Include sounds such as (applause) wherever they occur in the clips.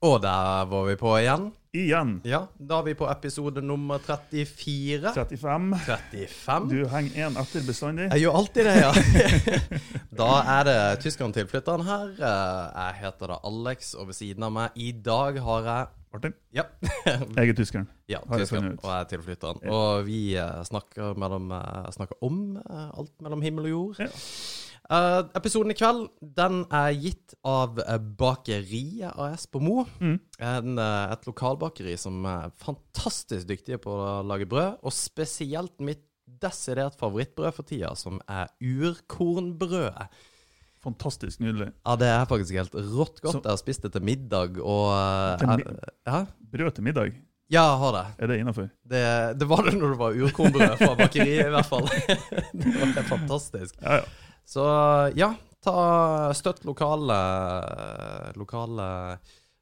Og der var vi på igjen. Igjen. Ja, Da er vi på episode nummer 34. 35. 35. Du henger én etter bestandig. Jeg gjør alltid det, ja. (laughs) da er det tyskeren tilflytteren her. Jeg heter da Alex, og ved siden av meg i dag har jeg Martin. Ja. (laughs) Jeg er tyskeren. ja tyskeren, og jeg er tilflytteren. Og vi eh, snakker, mellom, eh, snakker om eh, alt mellom himmel og jord. Ja. Eh, episoden i kveld den er gitt av eh, Bakeriet AS på Mo. Mm. En, eh, et lokalbakeri som er fantastisk dyktige på å lage brød. Og spesielt mitt desidert favorittbrød for tida, som er urkornbrødet. Fantastisk nydelig. Ja, det er faktisk helt rått godt. Så- jeg har spist det til middag, og Til mi- er- ja? Brød til middag, ja, jeg har det. er det innafor? det. Det var det når det var urkornbrød fra bakeriet, i hvert fall. (laughs) det var helt fantastisk. Ja, ja. Så ja, ta støtt lokale lokale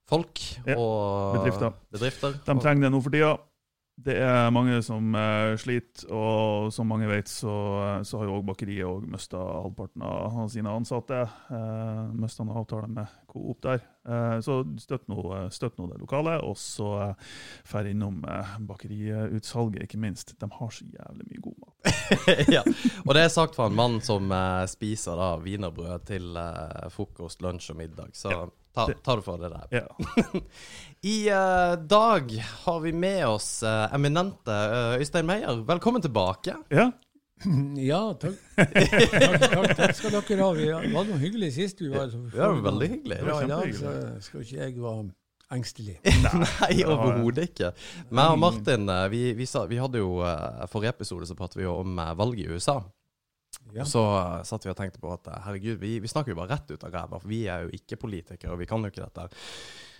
folk Ja, og bedrifter. bedrifter. De trenger det nå for tida. Det er mange som eh, sliter, og som mange vet, så, så har jo òg bakeriet mista halvparten av sine ansatte. Uh, mista en avtale med Coop der. Eh, så støtt nå, støtt nå det lokale, og så drar innom uh, bakeriutsalget, ikke minst. De har så jævlig mye god mat. (laughs) ja. Og det er sagt fra en mann som eh, spiser da wienerbrød til eh, frokost, lunsj og middag. Så Ja, ta, ta det for det der. Ja. (laughs) I uh, dag har vi med oss uh, eminente uh, Øystein Meyer. Velkommen tilbake. ja. (clears throat) Ja, takk. (laughs) takk, takk, takk skal dere ha. Vi var noe hyggelig sist vi var. så Det var veldig hyggelig. Bra i dag, så skal ikke jeg være engstelig. (laughs) Nei, overhodet ikke. Jeg og Martin, eh, vi, vi, sa, vi hadde jo eh, Forrige episode så pratet vi jo om eh, valget i USA. Ja. Så satt vi og tenkte på at herregud, vi, vi snakker jo bare rett ut av ræva, for vi er jo ikke politikere, og vi kan jo ikke dette.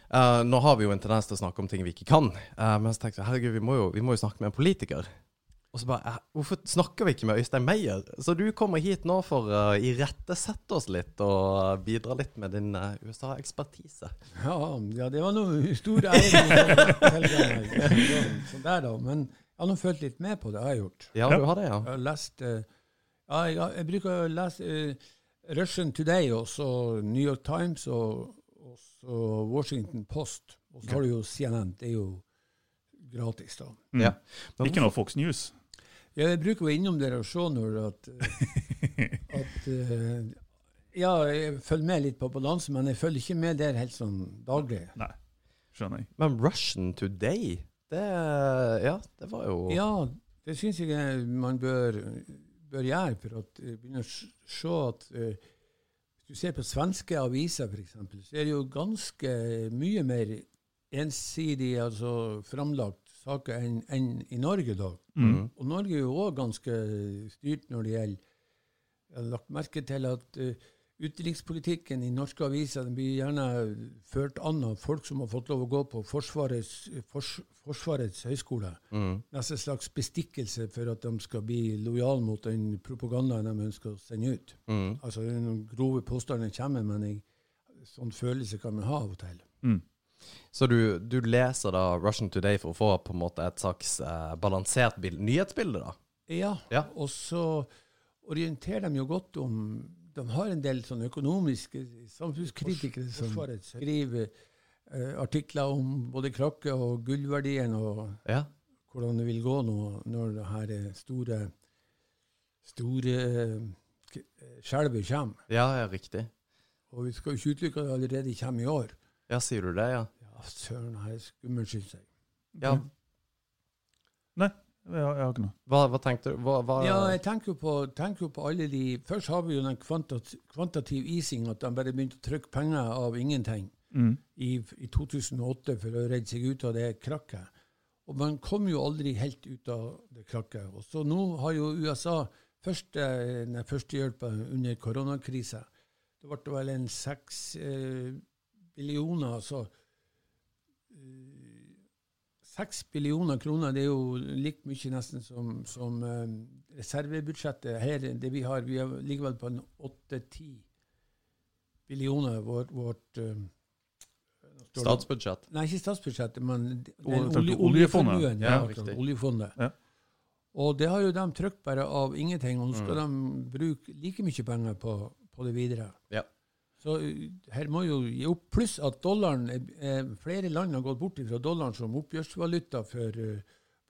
Uh, nå har vi jo en tendens til å snakke om ting vi ikke kan, uh, men så tenkte jeg herregud, vi må, jo, vi må jo snakke med en politiker. Og så bare, eh, Hvorfor snakker vi ikke med Øystein Meyer? Så du kommer hit nå for å irettesette oss litt og bidra litt med din uh, USA-ekspertise. Ja, ja, det var noe stor ære. (laughs) Sånn der da. Men jeg har nå følt litt med på det, jeg har jeg gjort. Ja, du har det, ja. Jeg har lest uh, ja, jeg, jeg bruker å lese eh, Russian Today og så New York Times og, og så Washington Post. Og så har du jo CNN. Det er jo gratis, da. Mm. Ja. Men Ikke noe Fox News. Ja, jeg bruker å være innom dere og se når at, eh, (laughs) at uh, Ja, jeg følger med litt på balanse, men jeg følger ikke med der helt sånn daglig. Nei, skjønner jeg. Men Russian Today, det Ja, det var jo Ja, det syns jeg eh, man bør, bør gjøre, for å begynne å se at uh, Hvis du ser på svenske aviser, f.eks., så er det jo ganske mye mer ensidig altså framlagt saker enn en i Norge, da. Mm. Og Norge er jo òg ganske styrt når det gjelder Jeg har lagt merke til at uh, utenrikspolitikken i norske aviser den blir gjerne ført an av folk som har fått lov å gå på Forsvarets, fors, forsvarets høgskole. Mm. Nesten slags bestikkelse for at de skal bli lojale mot den propagandaen de ønsker å sende ut. Mm. Altså, Noen grove påstander kommer, men jeg, sånn følelse kan man ha av og til. Mm. Så du, du leser da Russian Today for å få på en måte et slags eh, balansert bild, nyhetsbilde, da? Ja, Ja. og så orienterer de jo godt om De har en del sånne økonomiske samfunnskritikere som skriver eh, artikler om både krakke og gullverdien, og Ja. hvordan det vil gå nå når det her store store eh, skjelvet kommer. Ja, ja, riktig. Og vi skal jo ikke utelukke at det allerede kommer i år. Ja, sier du det, ja? Ja, søren, her er skummelt, syns jeg. Ja. Nei, jeg jeg har ikke noe. Hva, hva tenkte du? Hva, hva Ja, jeg tenker jo på, tenker jo på alle de Først har vi jo den kvantat, kvantativ easing, at de bare begynte å trykke penger av ingenting Mm. i, i 2008 for å redde seg ut av det krakket. Og man kom jo aldri helt ut av det krakket. Og så nå har jo USA første, den førstehjelpa under koronakrisa. Det ble vel en seks eh, billioner, altså eh, Seks billioner kroner, det er jo like mye nesten som, som eh, reservebudsjettet her. Det vi har, vi har- ligger vel på en åtte-ti billioner vårt, vårt eh, Statsbudsjett? Nei, ikke statsbudsjettet, men olje, oljefondet. Ja, Ja, oljefondet. Ja. Og det har jo de trykt bare av ingenting, og nå skal Mm. de bruke like mye penger på, på det videre. Ja. Så uh, her må jo gi opp. Pluss at dollaren er, er, Flere land har gått bort fra dollaren som oppgjørsvaluta for uh,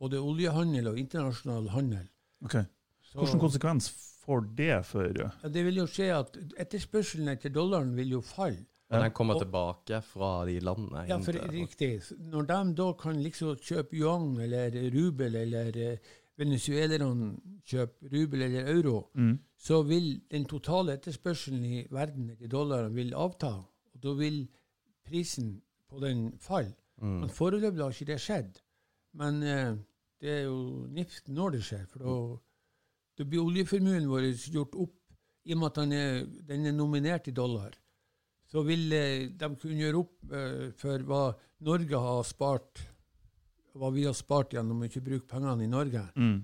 både oljehandel og internasjonal handel. Ok. Så, Hvilken konsekvens får det for uh, ja, det vil jo skje at etterspørselen etter dollaren vil jo falle. Men den kommer Og- tilbake fra de landene. Ja, for riktig. Når de da kan liksom kjøpe yuan eller rubel, eller eh, venezuelerne kjøper rubel eller euro, mm. så vil den totale etterspørselen i verden etter dollaren vil avta. Og da vil prisen på den falle. Mm. Men foreløpig har ikke det skjedd. Men eh, det er jo nift når det skjer. For da, da blir oljeformuen vår gjort opp i og med at den er, den er nominert i dollar. Så vil eh, de kunne gjøre opp eh, for hva Norge har spart, hva vi har spart gjennom å ikke bruke pengene i Norge. Mm.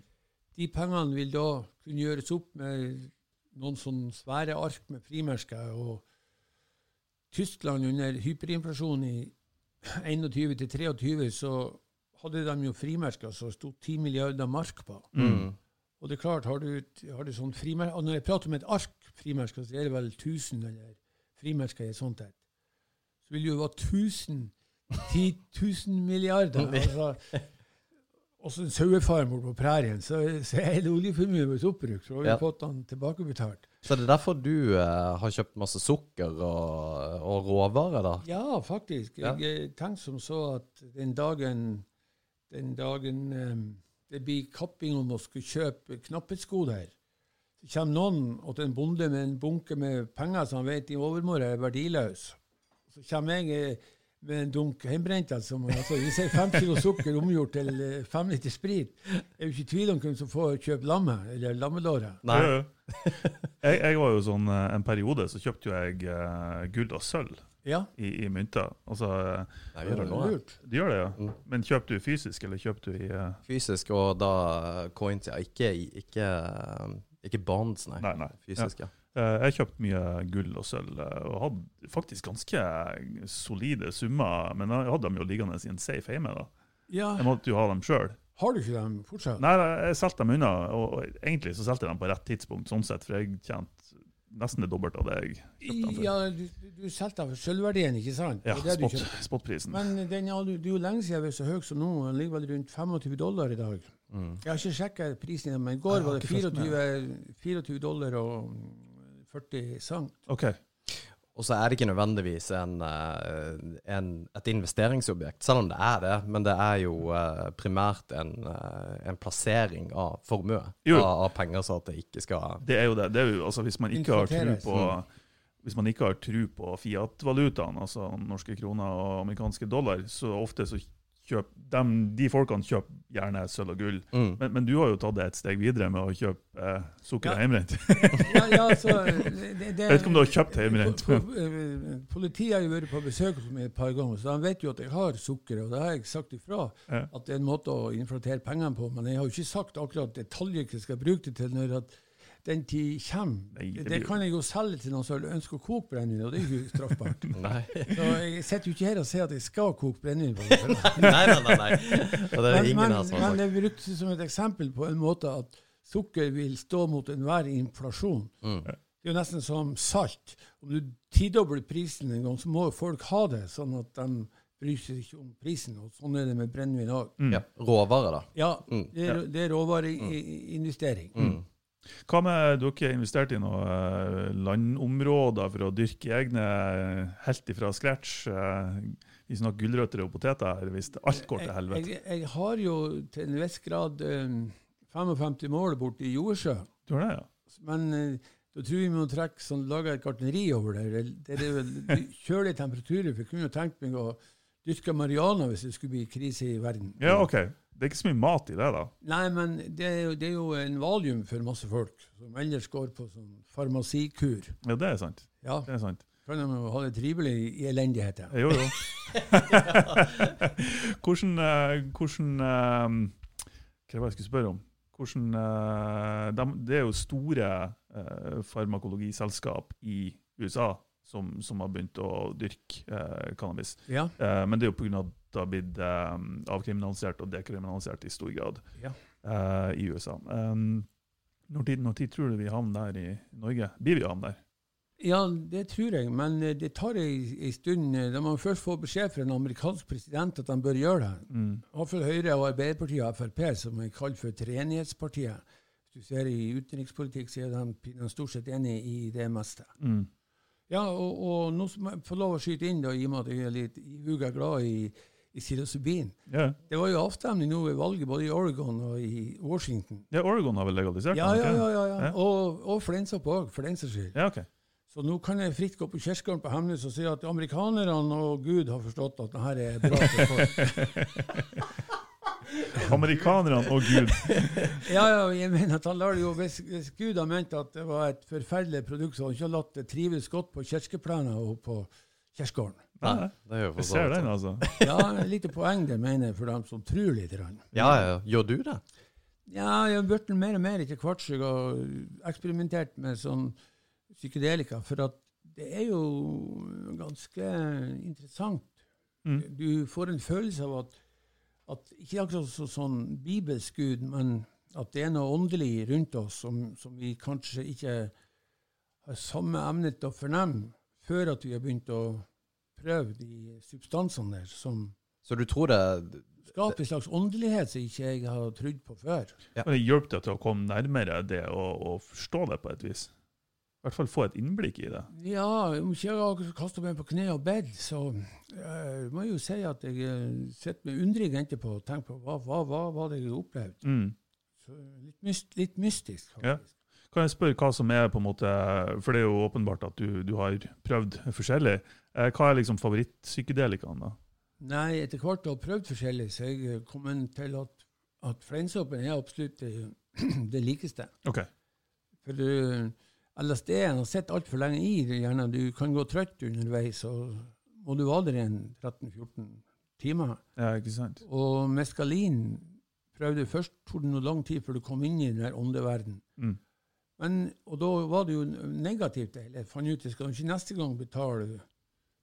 De pengene vil da kunne gjøres opp med noen sånne svære ark med frimerker. og Tyskland under hyperinflasjon i 21 til 23 så hadde de jo frimerker som sto 10 milliarder mark på. Mm. Og det er klart, har du, har du sånn frimerker, og Når jeg prater om et ark frimerker, så er det vel 1000 eller frimerker i et sånt et. Så vil det jo være 1000 10 000 milliarder. Altså, også en sauefarm borte på prærien, så, så hele oljeformuen vår oppbrukt. Så har vi Ja. fått den tilbakebetalt. Så det er derfor du eh, har kjøpt masse sukker og, og råvarer, da? Ja, faktisk. Jeg eh, tenkte som så at den dagen, den dagen um, det blir kapping om å skulle kjøpe knapphetsgoder, så kommer noen til en bonde med en bunke med penger som han vet i overmorgen er verdiløs. Så kommer jeg eh, med en dunk hjemmebrent. Altså, altså, hvis jeg fem kilo sukker omgjort til eh, fem liter sprit, er jo ikke i tvil om hvem som får kjøpe lammet, eller lammelåret. Nei. Ja, ja. jeg, jeg var jo sånn eh, En periode så kjøpte jo jeg uh, gull og sølv Ja, i, i mynter. Altså, Nei, gjør det nå? ja. lurt. du gjør det, ja. Mm. Men kjøpte du fysisk, eller kjøpte du i uh... Fysisk og da coins, ja. Ikke, ikke, ikke bonds, nei. Nei, nei. Fysisk, ja. Eh, Jeg kjøpte mye gull og sølv, eh, og hadde faktisk ganske solide summer. Men jeg hadde dem jo liggende i en safe hjemme. da. Ja, Jeg måtte jo ha dem sjøl. Har du ikke dem fortsatt? Nei, jeg solgte dem unna, og egentlig så solgte jeg dem på rett tidspunkt, sånn sett, for jeg tjente nesten det dobbelte av det jeg kjøpte dem for. Ja, du, du solgte dem for sølvverdien, ikke sant? Ja, spot, spotprisen. Men den, det er jo lenge siden jeg var så høy som nå. Den ligger vel rundt 25 dollar i dag. Mm. Jeg har ikke sjekka prisen, men i går var det 24, 24 dollar og 40 sang. Okay. Og så er det ikke nødvendigvis en, eh, en, et investeringsobjekt, selv om det er det. Men det er jo eh, primært en, eh, en plassering av formue, Jo. av, av penger, så at det ikke skal Det er jo det. det er jo, altså, hvis man ikke har tro på hvis man ikke har tro på fiat-valutaen, altså norske kroner og amerikanske dollar, så ofte så kjøper de, de folkene kjøper gjerne sølv og gull. mm. Men, men du har jo tatt det et steg videre med å kjøpe eh, sukker Ja. og hjemmebrent. (laughs) Ja, ja, så, det, det, Jeg vet ikke om du har kjøpt hjemmebrent. Po- po- eh, Politiet har jo vært på besøk hos meg et par ganger, så de vet jo at jeg har sukker. Og det har jeg sagt ifra, Ja. at det er en måte å inflatere pengene på. Men jeg har jo ikke sagt akkurat detaljer hva jeg skal bruke det til når at den tid kommer. Nei, det det, kan jeg jo selge til noen som ønsker å koke brennevin, og det er jo straffbart. (laughs) Så jeg sitter jo ikke her og sier at jeg skal koke brennevin. (laughs) nei, nei, nei, nei. Og det er Men, ingen men, som har men det er brukt som et eksempel på en måte at sukker vil stå mot enhver inflasjon. Mm. Det er jo nesten som salt. Om du tidobler prisen en gang, så må folk ha det, sånn at de bryr seg ikke om prisen. Og sånn er det med brennevin òg. Mm. Ja. Råvarer, da. Ja, Mm. det er, det er råvareinvestering. Mm. Hva med dere investert i noen eh, landområder for å dyrke egne eh, helt ifra scratch? eh, Vi snakker gulrøtter og poteter her, hvis alt går til helvete. Jeg, jeg, jeg har jo til en viss grad eh, 55 mål borte i Joesjø. Du har det, ja? Men da tror jeg vi må trekke sånn, lage et gartneri over der. Det er vel (laughs) kjølige temperaturer. For jeg kunne jo tenkt meg å dyrke mariana hvis det skulle bli krise i verden. Ja, OK. Det er ikke så mye mat i det, da. Nei, men det er, jo, det er jo en valium for masse folk, som ellers går på sånn farmasikur. Ja, det er sant. Ja, Det er sant. kan de jo ha det trivelig i elendighet, ja. Jo, jo. (laughs) hvordan eh, hvordan eh, Hva var det jeg skulle spørre om? Hvordan, eh, dem- det er jo store farmakologiselskap i USA som, som har begynt å dyrke cannabis. Ja. Men det er jo pga. Det har blitt um, avkriminalisert og dekriminalisert i stor grad Ja. uh, i USA. Um, når, tid, når tid tror du vi havner der i Norge? Blir vi havner der? Ja, det tror jeg, men eh, det tar ei stund. Da man først få beskjed fra en amerikansk president at de bør gjøre det. Mm. Iallfall Høyre og Arbeiderpartiet og Frp, som er kalt for treenighetspartiet. Hvis du ser i utenrikspolitikk, så er de, stort sett enig i det meste. Mm. Ja, og, og nå skal jeg få lov å skyte inn, da, i og med at jeg er litt ihuga glad i, i psilocybin. Ja. Det var jo avstemning nå ved valget både i Oregon og i Washington. ja, Oregon har vel legalisert Ja, den, ja, ja. ja, ja. Og, og fleinsopp òg, for den saks skyld. Ja, okay. Så nå kan jeg fritt gå på kirkegården på Hemnes og si at amerikanerne og Gud har forstått at dette er bra for folk. (laughs) Amerikanerne og Gud. (laughs) Ja, ja, jeg mener at han lar det jo, hvis, hvis Gud har ment at det var et forferdelig produkt, så har han ikke latt det trives godt på kirkeplenen og på kirkegården. Nei, det er jo for jeg ser den, altså. (laughs) Ja, et lite poeng det mener jeg for dem som tror litt. Ja, ja. Gjør du det? Ja, jeg har blitt mer og mer etter hvert som jeg har eksperimentert med sånn psykedelika, for at det er jo ganske interessant. Mm. Du får en følelse av at, at ikke akkurat så, sånn bibelsk Gud, men at det er noe åndelig rundt oss som, som vi kanskje ikke har samme evne til å fornemme før at vi har begynt å prøve de substansene der, som Så du tror det skaper en slags åndelighet som ikke jeg har trodd på før. Men det hjalp deg til å komme nærmere det og, og forstå det på et vis. I hvert fall få et innblikk i det. Ja, om ikke jeg har kasta meg på kne og bedt, så uh, må jeg jo si at jeg uh, sitter med undring etterpå og tenker på hva, hva, hva var det jeg opplevde. Mm. Så litt, myst, litt mystisk, Ja. Kan jeg spørre hva som er på en måte For det er jo åpenbart at du, du har prøvd forskjellig. Eh, hva er liksom favorittpsykedelikaen, da? Nei, etter hvert har jeg prøvd forskjellig, så jeg kom til at, at fleinsoppen er absolutt det, (clears throat) det likeste. OK. For du, LSD-en har sett altfor lenge i det, gjerne. Du kan gå trøtt underveis, og må du være der i 13-14 timer. Ja, ikke sant? Og meskalin prøvde først tok det noe lang tid før du kom inn i den der åndeverden. Mm. Men, og da var det jo negativt. Jeg fant ut at jeg skal ikke neste gang betale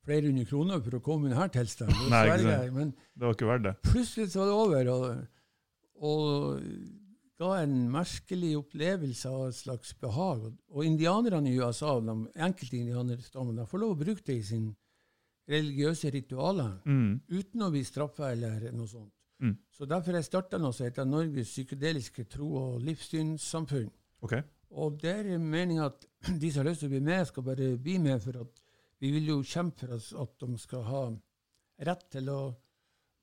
flere hundre kroner for å komme i denne tilstanden. Det Nei. Men Det var ikke verdt det. plutselig så var det over, og, og ga en merkelig opplevelse av et slags behag. Og, indianerne i USA, de enkelte indianerstammer, får lov å bruke det i sin religiøse ritualer Mm. uten å bli straffa eller noe sånt. Mm. Så derfor har jeg starta noe som heter Norges psykedeliske tro- og livssynssamfunn. Okay. Og der er meninga at (clears throat) de som har lyst til å bli med, skal bare bli med, for at vi vil jo kjempe for at de skal ha rett til å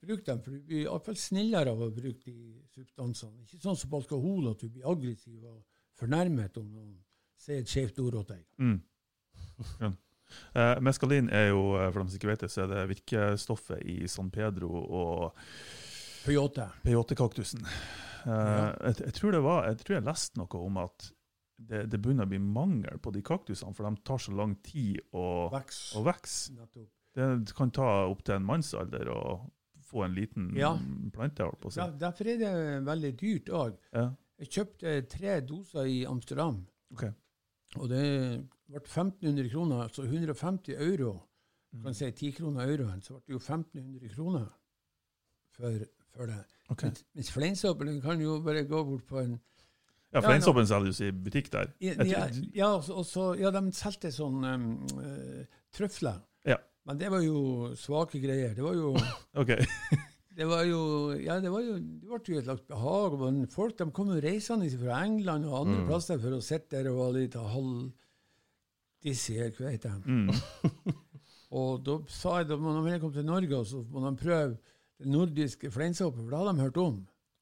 bruke dem. For du blir iallfall snillere av å bruke de substansene. Ikke sånn som på alkohol, at du blir aggressiv og fornærmet om noen sier et skjevt ord åt deg. Mm. Ja. Eh, meskalin er jo, eh, for dem som ikke vet det, så er det virkestoffet i San Pedro og Peyote. peyote-kaktusen. Eh, Ja. jeg, jeg, tror det var, jeg tror jeg leste noe om at det, det begynner å bli mangel på de kaktusene, for de tar så lang tid å, vokse. Veks. Det kan ta opptil en mannsalder å få en liten Ja. plante. holdt på å si. Der, derfor er det veldig dyrt òg. Ja. Jeg kjøpte tre doser i Amsterdam. Okay. Og det ble 1500 kroner, altså 150 euro. Du Mm. kan si 10 kroner euroen, så ble det jo 1500 kroner for, for det. Okay. Mens, mens kan jo bare gå bort på en Ja, Ja, Fleinsoppen selges i butikk der. Ja, ja, tror- ja, og så- ja de solgte sånn um, eh, trøfler. Ja. Men det var jo svake greier. Det var jo (laughs) Ok. (laughs) Det var jo ja, det var jo, det ble jo et slags behag. Men folk de kom jo reisende fra England og andre Mm. plasser for å sitte der og være litt halvdissig, hva heter de? Mm. (laughs) Og da sa jeg da må kom komme til Norge, og så må de prøve den nordiske fleinsoppen, for det hadde de hørt om.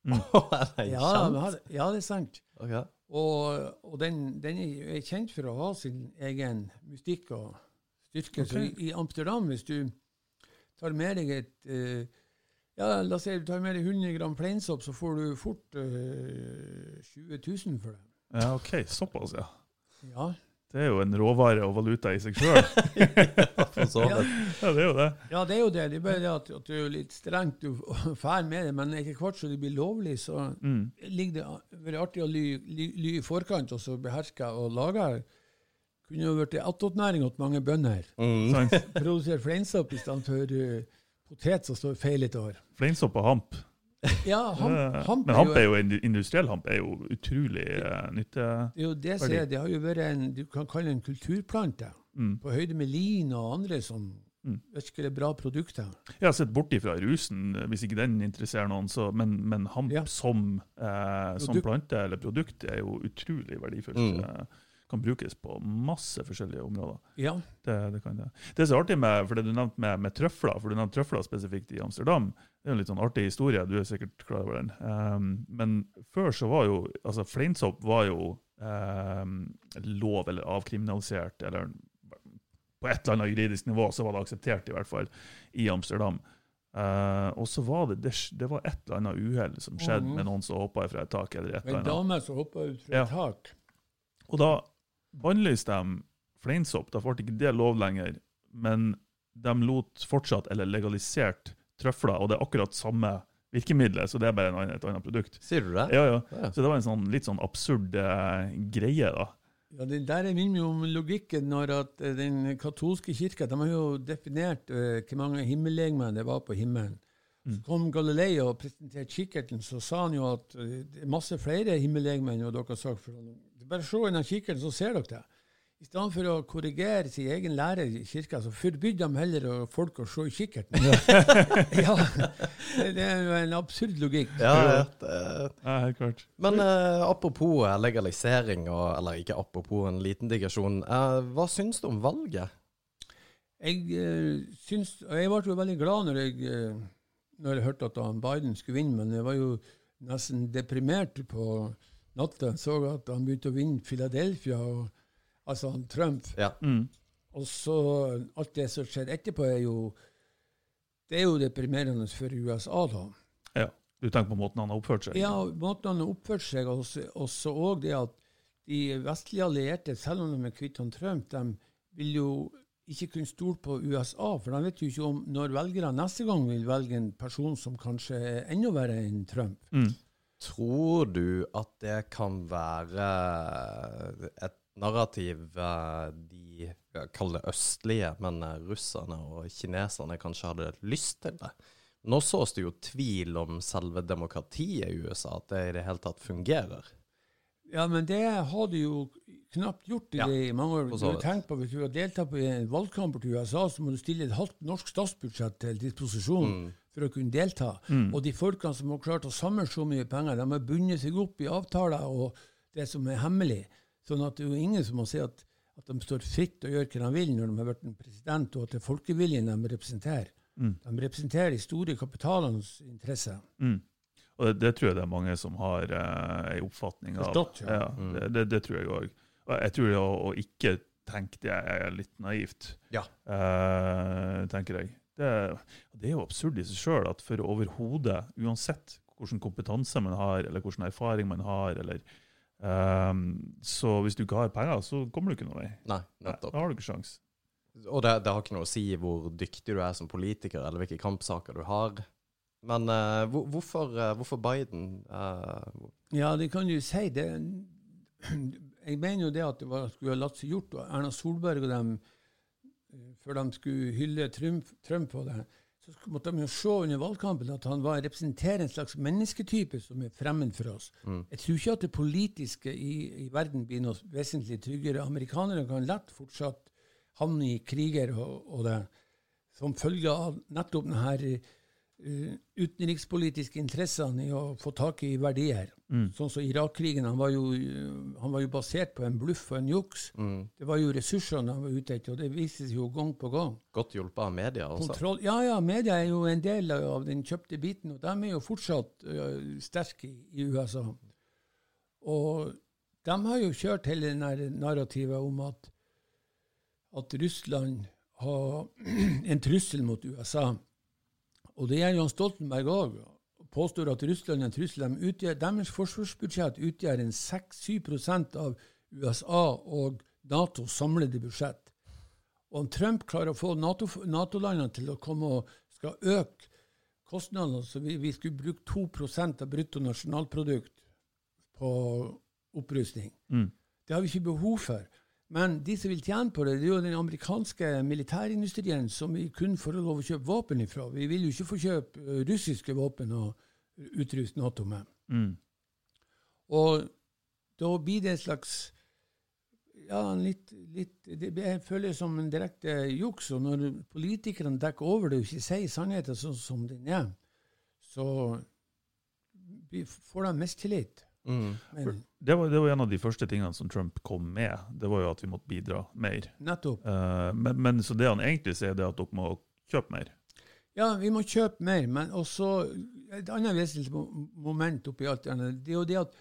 Mm. (laughs) er Ja, sant? de ja det er sant. Okay. Og, og den, den er kjent for å ha sin egen mystikk og styrke. Så i, i Amsterdam, hvis du tar med deg et uh, ja, La oss si du tar med deg 100 gram fleinsopp, så får du fort uh, 20 000 for det. Ja, OK. Såpass, ja. Ja. Det er jo en råvare og valuta i seg sjøl. (laughs) (laughs) For så Ja. vidt. ja, det er jo det. ja, det er jo det. Det er bare det at, at du er litt strengt du fær med det. Men etter hvert som det blir lovlig, så Mm. ligger det veldig artig å ly, ly, ly i forkant og så beherske og lage. Kunne jo blitt attåtnæring til mange bønder. Mm. Sant? Produsere fleinsopp i stedet for uh, potet som står feil et år. Fleinsopp og hamp. Ja, hamp, hamp, Men hamp er jo indu- industriell hamp er jo utrolig uh, nytte... jo det ser er, det har jo vært en du kan kalle en kulturplante, Mm. på høyde med lin og andre som Mm. virkelig bra produkter. Jeg har sett bort ifra rusen, hvis ikke den interesserer noen, så, men, men hamp Ja. som, eh, som plante eller produkt er jo utrolig verdifullt. Mm. Eh, kan brukes på masse forskjellige områder. Ja, Det, det kan det. Det er så artig med for det du nevnte med, med trøfler, for du nevnte trøfler spesifikt i Amsterdam, det er en litt sånn artig historie, du er sikkert klar over den. Um, men før så var jo altså Fleinsopp var jo um, lov eller avkriminalisert, eller på et eller annet juridisk nivå så var det akseptert, i hvert fall, i Amsterdam. Uh, og så var det, det det var et eller annet uhell som skjedde Mhm. med noen som hoppa fra et tak. eller et eller en annet. dame som hoppa ut fra Ja. et tak. Og da bannlyste de fleinsopp. Da ble ikke det lov lenger. Men de lot fortsatt, eller legalisert, trøfler. Og det er akkurat samme virkemidlet, så det er bare en annen, et annet produkt. Sier du det? Ja, ja. Ja. Så det var en sånn, litt sånn absurd eh, greie, da. Ja, det der minner meg om logikken når at eh, den katolske kirka de har jo definert uh, hvor mange himmellegemer det var på himmelen. Så Mm. kom Galilei og presenterte kikkerten, så sa han jo at uh, det er masse flere himmellegemer enn dere har sagt. For. Bare se i den kikkerten, så ser dere det. I stedet for å korrigere sin egen lærer i kirka, så forbydde de heller folk å se i kikkerten. (laughs) ja, det, det er jo en absurd logikk. Ja, ja, det, Ja, helt klart. Men eh, apropos eh, legalisering, og, eller ikke apropos en liten digresjon. eh, hva syns du om valget? Jeg uh, syns og Jeg ble jo veldig glad når jeg, eh, når jeg hørte at han Biden skulle vinne, men jeg var jo nesten deprimert på natta. Jeg så at han begynte å vinne Philadelphia, og, altså han Trump. Ja. Mm. Og så alt det som skjedde etterpå, er jo Det er jo deprimerende for USA, da. Ja. Du tenker på måten han har oppført seg? Ja, måten han har oppført seg, og så- òg det at de vestlige allierte, selv om de er kvitt han Trump, de vil jo ikke kunne stole på USA, for de vet jo ikke om når velgerne neste gang vil velge en person som kanskje er enda verre enn Trump. Mm. Tror du at det kan være et narrativ de kaller det østlige, men eh, russerne og kineserne kanskje hadde lyst til det? Nå sås det jo tvil om selve demokratiet i USA, at det i det hele tatt fungerer. Ja, men det har de jo knapt gjort i Ja, de mange år. Du tenkt på Hvis du har deltatt i en valgkamp til USA, så må du stille et halvt norsk statsbudsjett til disposisjon Mm. for å kunne delta. Mm. Og de folkene som har klart å samle så mye penger, de har bundet seg opp i avtaler og det som er hemmelig. Sånn at det er jo ingen som må si at, at de står fritt og gjør hva de vil når de har blitt en president, og at det er folkeviljen de representerer. Mm. De representerer de store kapitalenes interesser. Mm. Og det, det tror jeg det er mange som har eh, en oppfatning av. Forstått, ja. ja. Mm. det, det, det tror jeg òg. Og jeg tror det å, å ikke tenke det er litt naivt, Ja. eh, tenker jeg. Det, det er jo absurd i seg sjøl at for overhodet, uansett hvilken kompetanse man har, eller hvilken erfaring man har, eller ehm, Så hvis du ikke har penger, så kommer du ikke noen vei. Nei, Nei. Da har du ikke sjans. Og det, det har ikke noe å si hvor dyktig du er som politiker, eller hvilke kampsaker du har. Men uh, hvor, hvorfor, uh, hvorfor Biden? Uh, Ja, det kan du si. Det, (clears throat) jeg mener jo det at det var, skulle ha latt seg gjort. Og Erna Solberg og dem, før de skulle hylle Trump, Trump på det, så måtte de jo se under valgkampen at han var representerer en slags mennesketype som er fremmed for oss. Mm. Jeg tror ikke at det politiske i, i verden blir noe vesentlig tryggere. Amerikanere kan lett fortsatt havne i kriger og, og det, som følge av nettopp denne uh, utenrikspolitiske interessene i å få tak i verdier. Mm. Sånn som Irak-krigen, han, han var jo basert på en bluff og en juks. mm, Det var jo ressursene han var ute etter, og det vises jo gang på gang. godt hjulpet av media altså? Kontroll, ja, ja, media er jo en del av den kjøpte biten, og de er jo fortsatt øh, sterke i, USA. Og de har jo kjørt hele det narrativet om at, at Russland har (clears throat) en trussel mot USA. Og det gjør Jan Stoltenberg òg. Påstår at Russland er en trussel. De utgjør, deres forsvarsbudsjett utgjør en 6-7 av USA og Natos samlede budsjett. Og om Trump klarer å få NATO-landene NATO til å komme og skal øke kostnadene, så vi, vi skulle bruke 2% av bruttonasjonalprodukt på opprustning. Mm. Det har vi ikke behov for. Men de som vil tjene på det, det er jo den amerikanske militærindustrien som vi kun får lov å kjøpe våpen ifra. Vi vil jo ikke få kjøpe russiske våpen og utruste Nato med. Mm. Og da blir det en slags ja, litt, litt Det jeg føler det som en direkte juks. Og når politikerne dekker over det og ikke sier sannheten sånn som den er, så får de mistillit. Mm. Men Det, var, det var en av de første tingene som Trump kom med. Det var jo at vi måtte bidra mer. nettopp. Uh, men, men så det han egentlig sier, det er at dere må kjøpe mer. Ja, vi må kjøpe mer, men også et annet vesentlig moment oppi alt det er jo det at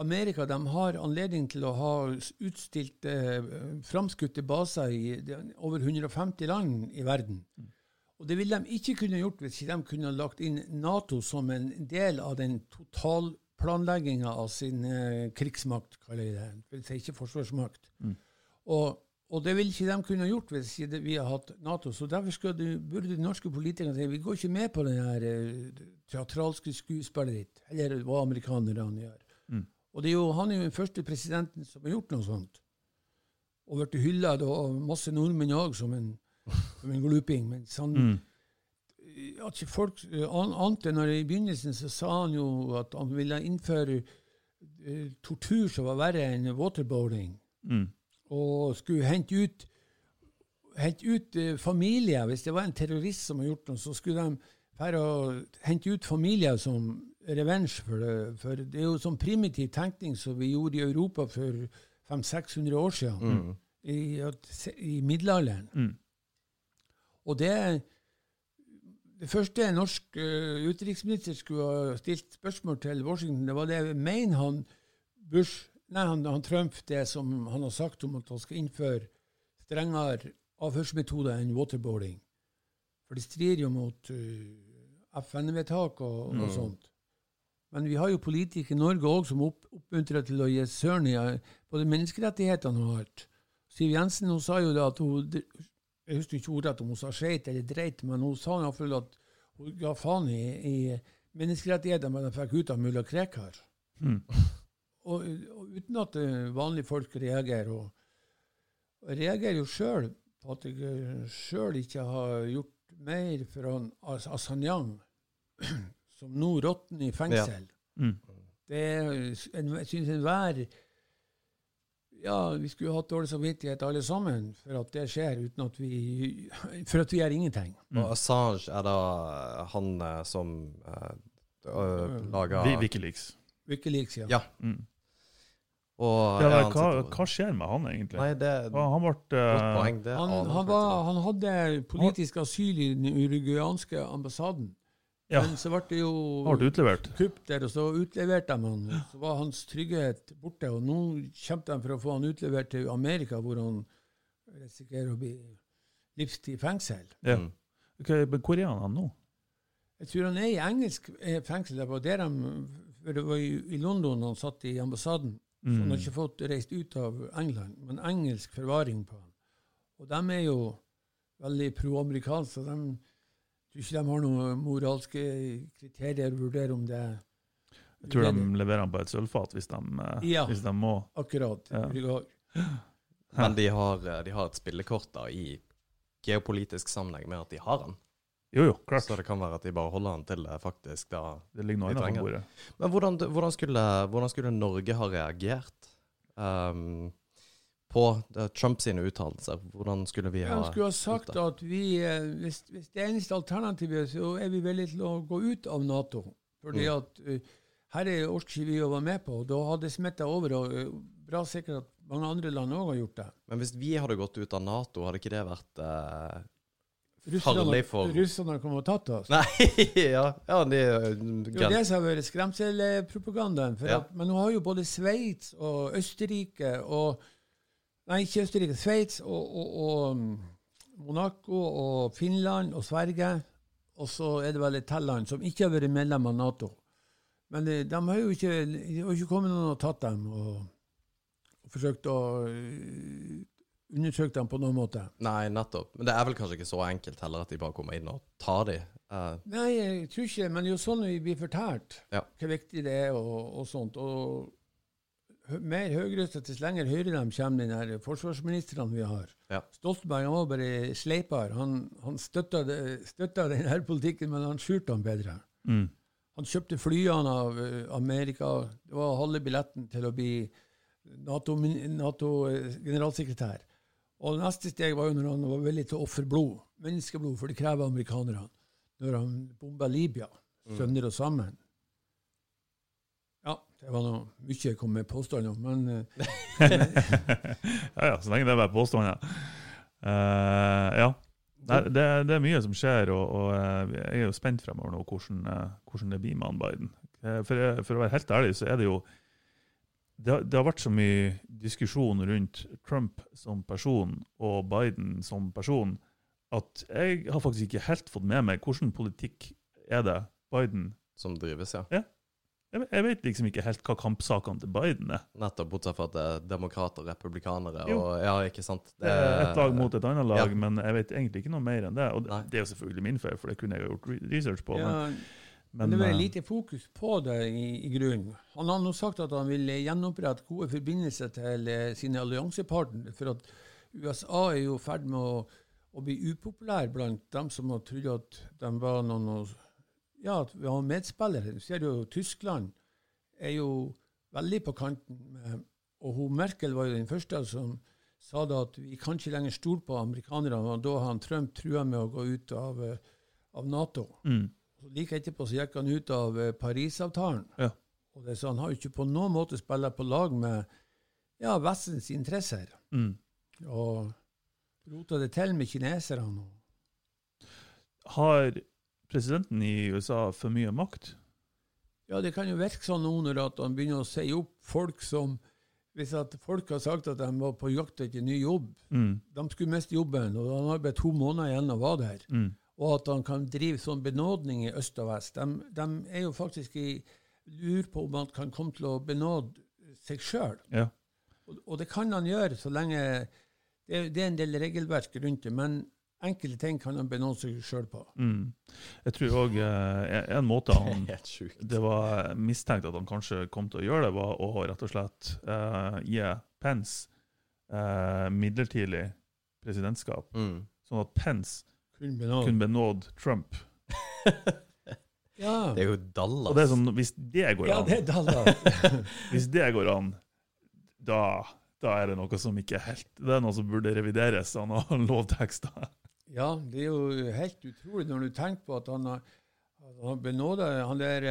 Amerika de har anledning til å ha utstilt eh, framskutte baser i er over 150 land i verden. Og det ville de ikke kunne gjort hvis de kunne lagt inn Nato som en del av den totalplanlegginga av sin eh, krigsmakt, kaller jeg det. Det vil si ikke forsvarsmakt. Og, og det ville ikke de kunne gjort hvis ikke vi hadde hatt Nato. Så derfor du, burde de norske politikerne si vi går ikke med på det her eh, teatralske skuespillet ditt, eller hva amerikanerne gjør. Mm. Og det er jo, han er jo den første presidenten som har gjort noe sånt. Og blitt hylla av masse nordmenn òg som, en- som en gluping. Mens han Mm. At ikke folk eh, an- ante når I begynnelsen så sa han jo at han ville innføre eh, tortur som var verre enn waterboarding Mm. og skulle hente ut, hente ut eh, familier. Hvis det var en terrorist som hadde gjort noe, så skulle de fære og hente ut familier som revenge for det. For det er jo sånn primitiv tenkning som vi gjorde i Europa for 500-600 år siden, Mm. i, i middelalderen. Mm. Og det det første en norsk eh, utenriksminister skulle ha stilt spørsmål til Washington, det var det mener han Bush Nei, han, han Trump det som han har sagt om at han skal innføre strengere avhørsmetoder enn waterboarding. For det strider jo mot uh, FN-vedtak og, og Mm. sånt. Men vi har jo politikere i Norge òg som opp, oppmuntrer til å gi søren i eh, både menneskerettighetene og alt. Siv Jensen hun sa jo da at hun Jeg husker ikke ordrett om hun sa skeit eller dreit, men hun sa iallfall at hun ga faen i, i menneskerettighetene men de fikk ut av mulla Krekar. Mm. Og, og uten at eh, vanlige folk reagerer. Og, og jeg reagerer jo sjøl på at jeg sjøl ikke har gjort mer for han As Asanyang, (clears throat) som nå råtner i fengsel. Mm. Det er, en, jeg synes enhver Ja, vi skulle hatt dårlig samvittighet alle sammen for at det skjer, uten at vi For at vi gjør ingenting. Mm. Og Assange er da han eh, som uh, lager Vi- Wikileaks. Wikileaks, ja. Ja. Mm. Og Ja, hva, hva skjer med han, egentlig? Nei, det han ble eh, poeng. Det Han, han, var, han hadde politisk asyl i den uruguayanske ambassaden, Ja, men så ble det jo ble utlevert. kupp der, og så utleverte de han. Så var hans trygghet borte, og nå kjemper de for å få han utlevert til Amerika, hvor han risikerer å bli livstid i fengsel. Ja. Okay, men hvor er han, nå? Jeg tror han er i engelsk eh, fengsel. Det var der de, det var i, London han satt i ambassaden. Så han Mm. har ikke fått reist ut av England, men engelsk forvaring på han. Og de er jo veldig pro-amerikanske, tror ikke de har noen moralske kriterier å vurdere om det Jeg tror de leverer den på et sølvfat hvis de, eh, Ja. hvis de må. akkurat Ja. Men de har, eh, de har et spillekort da i geopolitisk sammenheng med at de har den. Jo, jo, klart. Så det kan være at de bare holder den til det faktisk da Det ligger noe annet trenger på bordet. Men hvordan, hvordan, skulle, hvordan skulle Norge ha reagert ehm, på Trumps uttalelser? Hvordan skulle vi ha Jeg skulle ha sagt at vi, eh, hvis, hvis det eneste alternativet, så er vi villige til å gå ut av Nato. Fordi Mm. at eh, her er orker vi være med på, og da hadde smitta over. og eh, Bra sikkert at mange andre land òg har gjort det. Men hvis vi hadde gått ut av Nato, hadde ikke det vært uh Russerne, for- russerne kom og tatt oss. Nei, (laughs) ja, ja de, Det er det som har vært skremselpropagandaen. Ja. at, men nå har jo både Sveits og Østerrike og Nei, ikke Østerrike. Sveits og, og, og mm, Monaco og Finland og Sverige. Og så er det vel et til land som ikke har vært medlem av Nato. Men de, de har jo ikke, har ikke kommet noen og tatt dem og, og forsøkt å øh, undersøke dem på noen måte. Nei, nettopp. Men det er vel kanskje ikke så enkelt heller at de bare kommer inn og tar de. Uh. Nei, jeg tror ikke men det er jo sånn vi blir fortalt Ja. hvor viktig det er og, og sånt. Og mer høyrøstet dess lenger høyre de kommer, den her forsvarsministrene vi har. Ja. Stoltenberg han var bare sleipere. Han, han støtta, denne støtta den her politikken, men han skjulte den bedre. Mm. Han kjøpte flyene av eh, Amerika. Det var halve billetten til å bli Nato-generalsekretær. NATO og neste steg var jo når han var villig til å ofre blod, menneskeblod, for det krever amerikanerne. Når han bomba Libya, sønder og sammen. Ja, det var noe mye jeg kom med påstander om, men eh, (laughs) Ja ja, så lenge det er bare påstander. Uh, ja. Nei, det, det er mye som skjer, og, og eh, jeg er jo spent fremover nå hvordan, eh, hvordan det blir med han Biden. For, for å være helt ærlig, så er det jo det, har- det har vært så mye diskusjon rundt Trump som person og Biden som person at jeg har faktisk ikke helt fått med meg hvilken politikk er det Biden Som drives, ja. Jeg, jeg vet liksom ikke helt hva kampsakene til Biden er. Nettopp, bortsett fra at det er demokrater og republikanere og Ja, ikke sant? Det er et lag mot et annet lag, ja. men jeg vet egentlig ikke noe mer enn det. Og det, Nei. det er jo selvfølgelig min feil, for det kunne jeg jo gjort research på. ja, Men, Men det var eh, lite fokus på det i, i grunnen. Han har nå sagt at han vil gjenopprette gode forbindelser til eh, sine alliansepartnere. For at USA er jo i ferd med å, å bli upopulær blant dem som har trodd at de var noen å- Ja, at vi har medspillere. Du ser jo Tyskland er jo veldig på kanten. Med, og hun Merkel var jo den første som sa da at vi kan ikke lenger stole på amerikanerne. Og da har han Trump trua med å gå ut av, eh, av Nato. mm, Like etterpå så gikk han ut av eh, Parisavtalen. Ja. Og det, så han har jo ikke på noen måte spilt på lag med ja, Vestens interesser. mm. Og rota det til med kineserne. Har presidenten i USA for mye makt? Ja, det kan jo virke sånn nå når at han begynner å si opp folk som Hvis at folk har sagt at de var på jakt etter ny jobb, Mm, de skulle miste jobben, og han har bare to måneder igjen og var der. mm, Og at han kan drive sånn benådning i øst og vest. De, de er jo faktisk i lur på om han kan komme til å benåde seg sjøl. ja. Og, og det kan han gjøre så lenge det, det er en del regelverk rundt det, men enkelte ting kan han benåde seg sjøl på. Mm. Jeg tror òg eh, en måte (laughs) han det var mistenkt at han kanskje kom til å gjøre det, var å rett og slett eh, gi Pence eh, midlertidig presidentskap, Mm. sånn at Pence Kun benåde. kunne benåde Trump. (laughs) Ja. Det er jo Dallas. det er sånn, Hvis det går ja, an, det er (laughs) hvis det går an da, da er det noe som ikke er helt Det er noe som burde revideres av noen lovtekster. Ja, det er jo helt utrolig når du tenker på at han har, han benåda han der,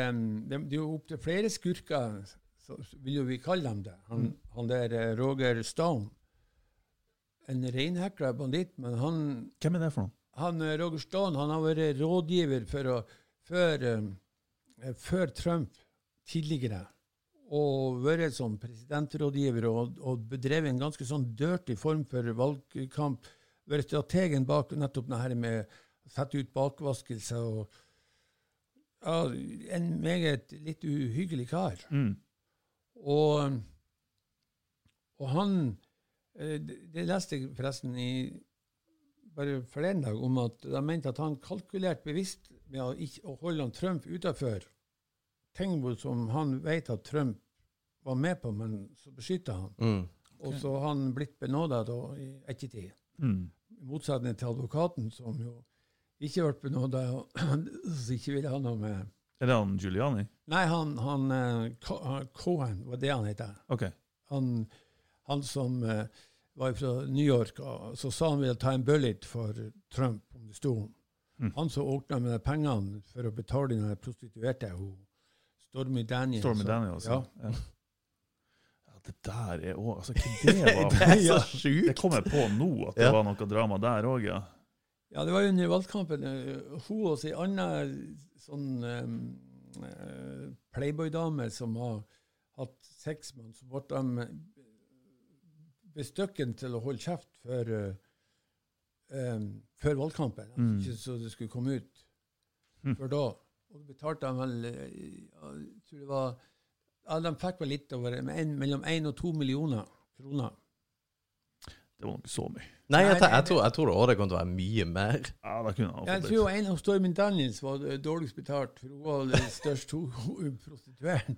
det, det er jo opptil flere skurker, så vil jo vi kalle dem det. Han, Mm. han der eh, Roger Stone. En reinhekla banditt, men han Hvem er det for noe? han, eh, Roger Stone han har vært rådgiver for å, før, eh, før Trump tidligere. Og vært som presidentrådgiver og, og bedrevet en ganske sånn dirty form for valgkamp. Vært strategen bak nettopp det her med å sette ut bakvaskelse og ja, En meget litt uhyggelig kar. Mm. Og, og han eh, Det leste jeg forresten i bare forleden dag, om at de mente at han kalkulerte bevisst med å, ikke, å holde han Trump utafor ting som han vet at Trump var med på, men så beskytta han. Mm. Og så har han blitt benåda i ettertid. Mm. I motsetning til advokaten, som jo ikke ble benåda, (clears throat) som ikke ville ha noe med Er det han Giuliani? Nei, han, han eh, Cohen var det han het. OK. han, han som eh, var fra New York, og så sa han ville ta en bullet for Trump, om det sto om. Mm. Han som åpna med pengene for å betale den prostituerte, hun Stormy Daniels. Stormy så- Daniels. Ja. Ja. Det der er òg Altså, hva det (laughs) var Det er så sjukt! Det kommer kom jeg på nå, at det Ja. var noe drama der òg, ja. ja, det var under valgkampen. eh, Hun og ei anna sånn um, Playboy-dame som har hatt sex med så ble de bestøkken til å holde kjeft før, uh, um, før valgkampen. Mm. Ikke så det skulle komme ut Mm. før da. Og det betalte de vel eh, jeg tror det var, ja, De fikk vel litt over en, mellom én og to millioner kroner. Det var ikke så mye. Nei, jeg, jeg, jeg, tror, jeg tror det også kommer til å være mye mer. Ja, da kunne han Jeg tror en av Stormy Daniels var dårligst betalt, for hun var den største prostitueren.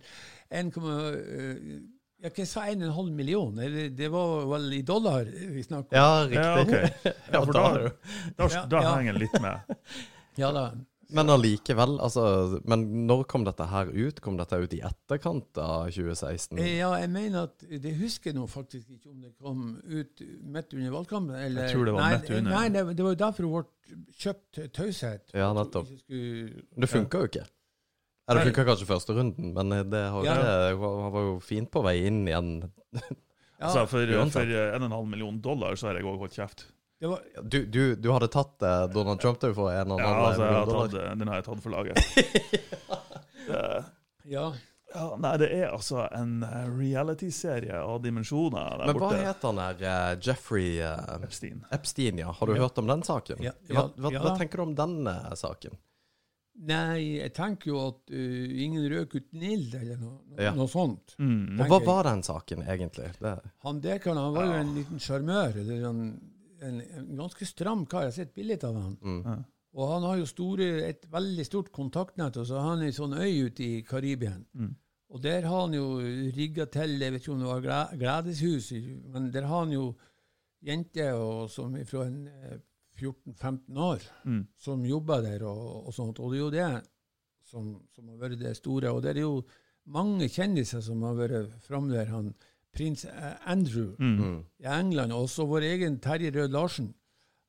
1,5 ja, Hva sa 1,5 million? Det, det var vel i dollar vi snakket om? Ja, riktig. Ja, okay. (laughs) Ja, for da da, da, Ja, da ja. henger den litt med. (laughs) Ja da. Men allikevel, altså Men når kom dette her ut? Kom dette ut i etterkant av 2016? Eh, Ja, jeg mener at Det husker jeg nå faktisk ikke om det kom ut midt under valgkampen. Eller, Jeg tror det var nei, midt under. Nei, det, det var jo derfor det ble kjøpt taushet. Ja, nettopp. Skulle- Det funka jo ikke. Ja, det funka kanskje første runden, men det har, Ja. det, han var jo fint på vei inn igjen. Ja, Altså, for, for 1,5 million dollar så har jeg òg holdt kjeft. Det var, Du, du, du hadde tatt eh, Donald Trump der for en og annen Ja, altså, jeg har tatt, den har jeg tatt for laget. det, (laughs) ja. ja, nei, det er altså en eh, reality-serie av dimensjoner der Men hva borte. het han der uh, Jeffrey uh, Epstein. Epstein, ja. Har du Ja. hørt om den saken? Ja, hva, hva, ja. hva tenker du om den uh, saken? Nei, jeg tenker jo at uh, ingen røk uten ild, eller noe, Ja. noe sånt. Mm. Og hva var den saken, egentlig? Det, Han Dekan han var jo en liten sjarmør. eller En, en, en ganske stram kar. Jeg har sett bilde av han. mm. Ja. Og han har jo store, et veldig stort kontaktnett, og så har han ei sånn øy ute i Karibien. Mm. Og der har han jo rigga til Jeg vet ikke om det var gle- gledeshus, men der har han jo jenter som fra eh, 14-15 år Mm. som jobber der og, og sånt. Og det er jo det som, som har vært det store. Og det er jo mange kjendiser som har vært framme der. Han prins eh, Andrew Mm. Mm. i England, og også vår egen Terje Rød Larsen.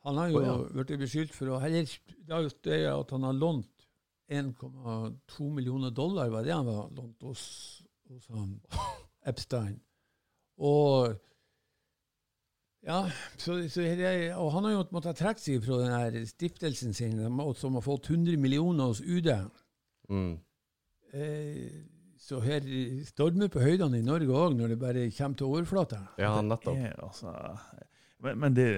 Han har jo oh, ja. blitt beskyldt for å heller Det er jo det at han har lånt 1,2 millioner dollar, var det han var lånt hos, hos han (laughs) Epstein. Og ja, så, så det, og han har jo måttet trekke seg fra den her stiftelsen sin, som har fått 100 millioner hos UD. Mm. Eh, så her stormer på høydene i Norge òg, når det bare kommer til overflata. Ja, nettopp. Det er, altså, men, men det,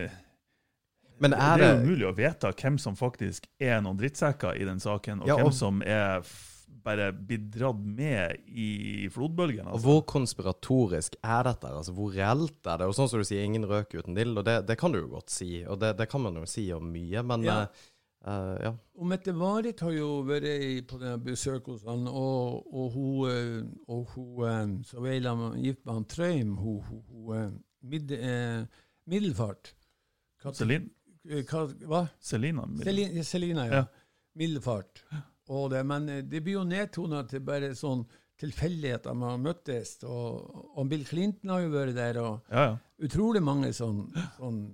Men det er er jo mulig umulig å vite hvem som faktisk er noen drittsekker i den saken, og Ja, og- hvem som er f bare blitt dratt med i flodbølgen. Og Altså. hvor konspiratorisk er dette? Altså, hvor reelt er det? Og sånn som du sier, ingen røk uten dill, og det, det kan du jo godt si. Og det, det kan man jo si om mye, men Ja. eh, eh, ja. Og Mette-Marit har jo vært på denne besøk hos han, og, og hun, eh, og hun eh, så vel gift med han Trøim, hun, hun, hun mid, eh, Middelfart. Celine, Hva? Selina Selina, Selina, ja. Ja. Middelfart. Og det, men det blir jo nedtona til bare sånn tilfeldighet at man møttes. Og, og Bill Clinton har jo vært der, og Ja, ja. utrolig mange sånn, sånn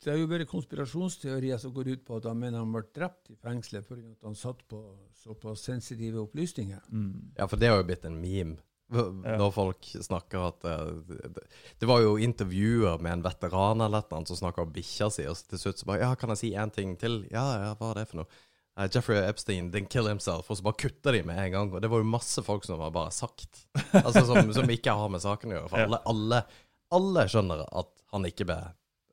Det har jo vært konspirasjonsteorier som går ut på at han mener han ble drept i fengselet fordi han satt på såpass sensitive opplysninger. Mm. ja, for det har jo blitt en meme. Når folk snakker at eh, det, det var jo intervjuer med en veteran eller noe som snakka om bikkja si, og til slutt så bare Ja, kan jeg si én ting til? Ja, ja, hva er det for noe? Uh, Jeffrey Epstein didn't kill himself, og så bare kutta de med en gang. Og det var jo masse folk som var bare sagt, altså som, som ikke har med saken å gjøre. For alle, alle, alle skjønner at han ikke ble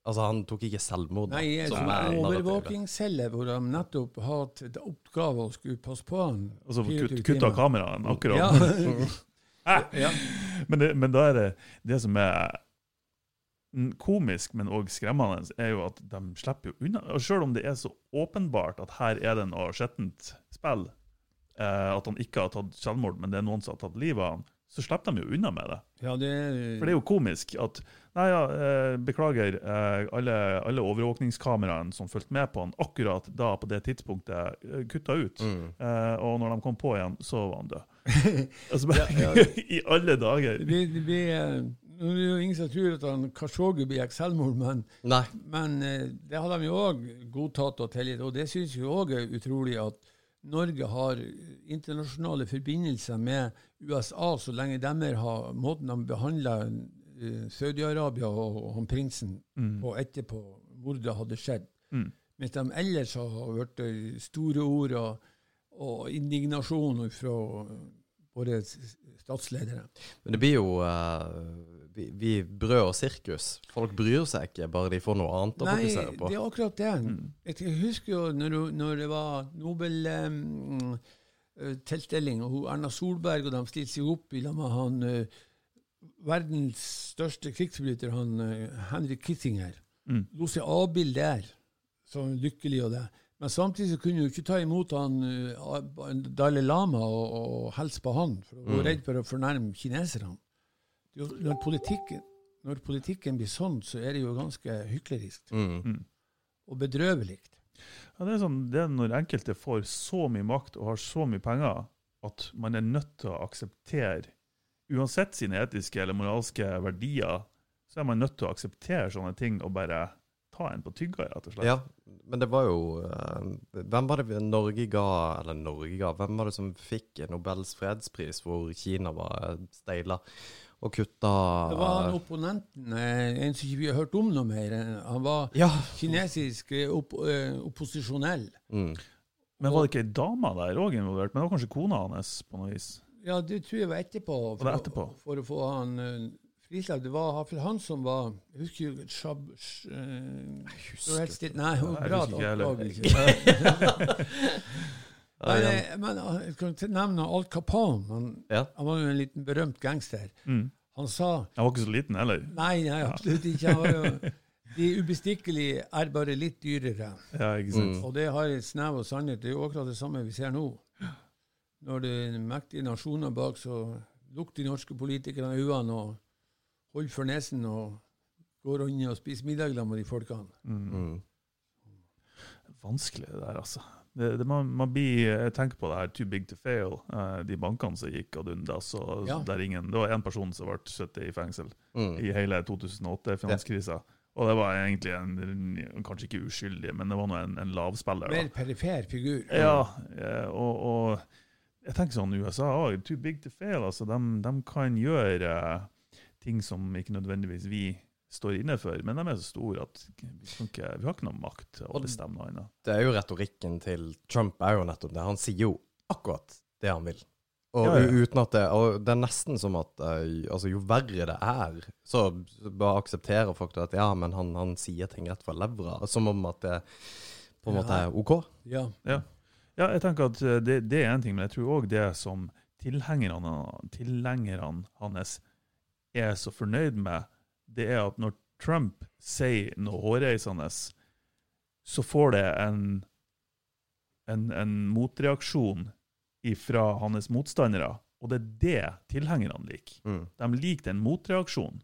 Altså, han tok ikke selvmord. da, Nei, som sånn er narrativet. overvåkingscelle hvor de nettopp har til oppgave å skulle passe på han. Og så 24 kutt, kutta kameraene akkurat. Ja. (laughs) eh, ja. Men, det, men da er det det som er komisk, men òg skremmende, er jo at de slipper jo unna. Og Selv om det er så åpenbart at her er det noe skjettent spill, eh, at han ikke har tatt selvmord, men det er noen som har tatt livet av han, så slipper de jo unna med det. ja, det For det er jo komisk at Nei, ja, eh, beklager. Eh, alle, alle overvåkningskameraene som fulgte med på han akkurat da, på det tidspunktet, eh, kutta ut. Mm. Eh, og når de kom på igjen, så var han død. (laughs) Altså, bare, (laughs) I alle dager. Det blir, det eh, nå er det jo ingen som tror at han Kashoggi begikk selvmord, men, men eh, det har de jo òg godtatt og tilgitt. Og det syns jeg òg er utrolig at Norge har internasjonale forbindelser med USA så lenge de har måten de behandler eh, Saudi-Arabia og, og han prinsen Mm. på etterpå mordet hadde skjedd. Mm. Mens de ellers har vært eh, store ord og, og indignasjon fra våre statsledere. Men det blir jo uh, vi, vi brød og sirkus. Folk bryr seg ikke, bare de får noe annet å Nei, fokusere på. det er akkurat det. Mm. Jeg husker jo når, når det var Nobel-tilstelning, og Erna Solberg og de stilte seg opp i lag med han eh, verdens største krigsforbryter, han Henry Henrik Kissinger. Mm. Lot seg avbilde der, som lykkelig og det. Men samtidig så kunne du ikke ta imot han eh, Dalai Lama og, og hilse på han, for du var Mm. redd for å fornærme kineserne. Det er Når politikken, når politikken blir sånn, så er det jo ganske hyklerisk Mm. Mm. og bedrøvelig. Ja, det, er sånn, det er når enkelte får så mye makt og har så mye penger at man er nødt til å akseptere, uansett sine etiske eller moralske verdier, så er man nødt til å akseptere sånne ting og bare ta en på tygga, rett og slett. Ja, men det var jo eh, Hvem var det Norge ga Eller Norge ga Hvem var det som fikk Nobels fredspris hvor Kina var steila og kutta Det var han opponenten, eh, en som ikke vi har hørt om noe mer. Han var Ja. kinesisk eh, opp, eh, opposisjonell. Mm. Men var det ikke ei dame der òg involvert? Men det var kanskje kona hans på noe vis? Ja, det tror jeg var etterpå. For, Var etterpå? For å få han uh, frislepp. Det var iallfall han som var Jeg husker jo Shab... sh- eh, det var helt. Nei, hun jeg bra husker ikke heller. (laughs) (laughs) Men, eh, men eh, jeg kan nevne Al Capone. Han, Ja. han var jo en liten berømt gangster. Mm. Han sa Han var ikke så liten heller. Nei, nei, absolutt ikke. Han var jo, (laughs) de ubestikkelige er bare litt dyrere. Ja, ikke sant? Mm. Og det har et snev og sannhet. Det er jo akkurat det samme vi ser nå. Når det er mektige nasjoner bak, så lukker de norske politikerne øynene og holder for nesen og går inn og spiser middag sammen med de folkene. Mm. Mm. Vanskelig det der, altså. Det, det, man, man blir, jeg tenker på det her too big to fail. eh, de bankene som gikk ad undas. Ja. ingen, Det var én person som ble sittet i fengsel Mm. i hele 2008-finanskrisa. Og det var egentlig en, kanskje ikke uskyldig, men det var nå en, en lavspiller. Mer perifer figur. Ja, eh, og, og jeg tenker sånn USA òg, too big to fail. altså De, de kan gjøre uh, ting som ikke nødvendigvis vi står inne for, men de er så store at vi, ikke, vi har ikke noe makt til å bestemme noe annet. Det er jo retorikken til Trump er jo nettopp det. Han sier jo akkurat det han vil. Og Ja, ja. uten at det Og det er nesten som at eh, altså, jo verre det er, så bare aksepterer folk det at ja, men han, han sier ting rett fra levra. Som om at det på en Ja. måte er OK. Ja. Ja. Ja, jeg tenker at eh, det, det er en ting, men jeg tror òg det som tilhengerne, tilhengerne hans er så fornøyd med, det er at når Trump sier noe hårreisende, så får det en, en, en motreaksjon fra hans motstandere. Og det er det tilhengerne liker. Mm. De liker den motreaksjonen.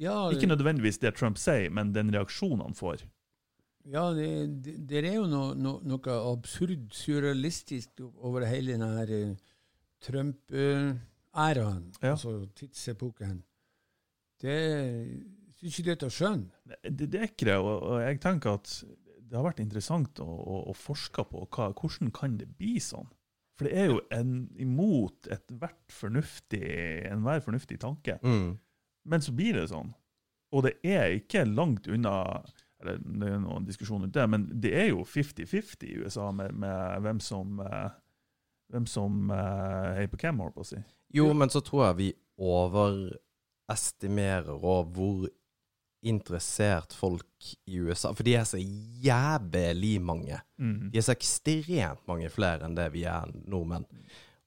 Ja, Ikke nødvendigvis det Trump sier, men den reaksjonen han får. Ja det, det, det er jo noe, noe, noe absurd, surrealistisk over hele denne eh, Trump-æraen, Ja. altså tidsepoken. Det syns ikke du er til å skjønne. Det, det er ikke det, og, og jeg tenker at det har vært interessant å, å, å forske på hva, hvordan kan det bli sånn. For det er jo en, imot fornuftig, enhver fornuftig tanke. Mm. Men så blir det sånn. Og det er ikke langt unna eller Det er noen diskusjon rundt det, men det er jo 50-50 i USA med, med hvem som eh, hvem som eh, heier på hvem, holdt på å si. Jo, men så tror jeg vi overestimerer og hvor interessert folk i USA For de er så jævlig mange. Mm. De er så ekstremt mange flere enn det vi er nordmenn.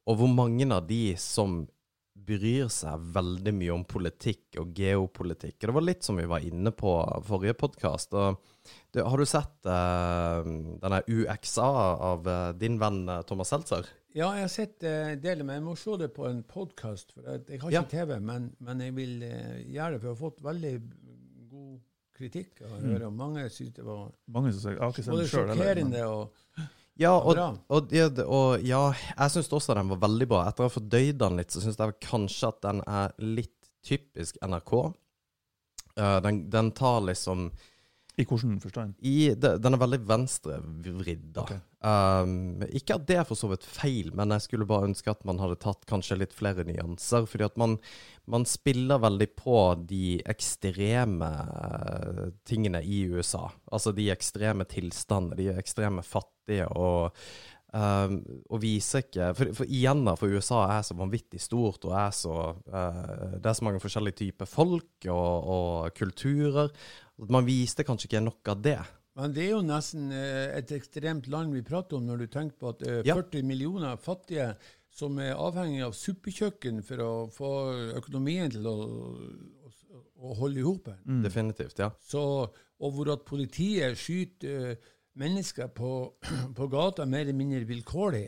Og hvor mange av de som bryr seg veldig mye om politikk og geopolitikk. Og det var litt som vi var inne på forrige podkast. Har du sett uh, denne UXA av uh, din venn eh, Thomas Seltzer? Ja, jeg har sett uh, deler, men jeg må se det på en podkast. Jeg, har ikke Ja. TV, men, men jeg vil gjøre det. For jeg har fått veldig god kritikk Og Mm. og Mange syns det var Mange synes jeg, Jeg har ikke sett både sjokkerende og Ja, og, og, og ja, jeg syns også den var veldig bra. Etter å ha fordøyd den litt, så syns jeg kanskje at den er litt typisk NRK. Uh, den, den tar liksom I hvordan forstand? i, det, Den er veldig venstrevridd, da. Ok. Um, ikke at det er for så vidt feil, men jeg skulle bare ønske at man hadde tatt kanskje litt flere nyanser. Fordi at man, man spiller veldig på de ekstreme eh, tingene i USA. Altså de ekstreme tilstandene, de ekstreme fattige, og, um, og viser ikke for, for igjen, da, for USA er så vanvittig stort, og er så uh, Det er så mange forskjellige typer folk og, og kulturer. At Man viste kanskje ikke nok av det. Men det er jo nesten eh, et ekstremt land vi prater om, når du tenker på at det er Ja. 40 millioner fattige som er avhengig av suppekjøkken for å få økonomien til å, å, å holde i hop. Mm. Definitivt, ja. Så, og hvor at politiet skyter eh, mennesker på, (clears throat) på gata mer eller mindre vilkårlig.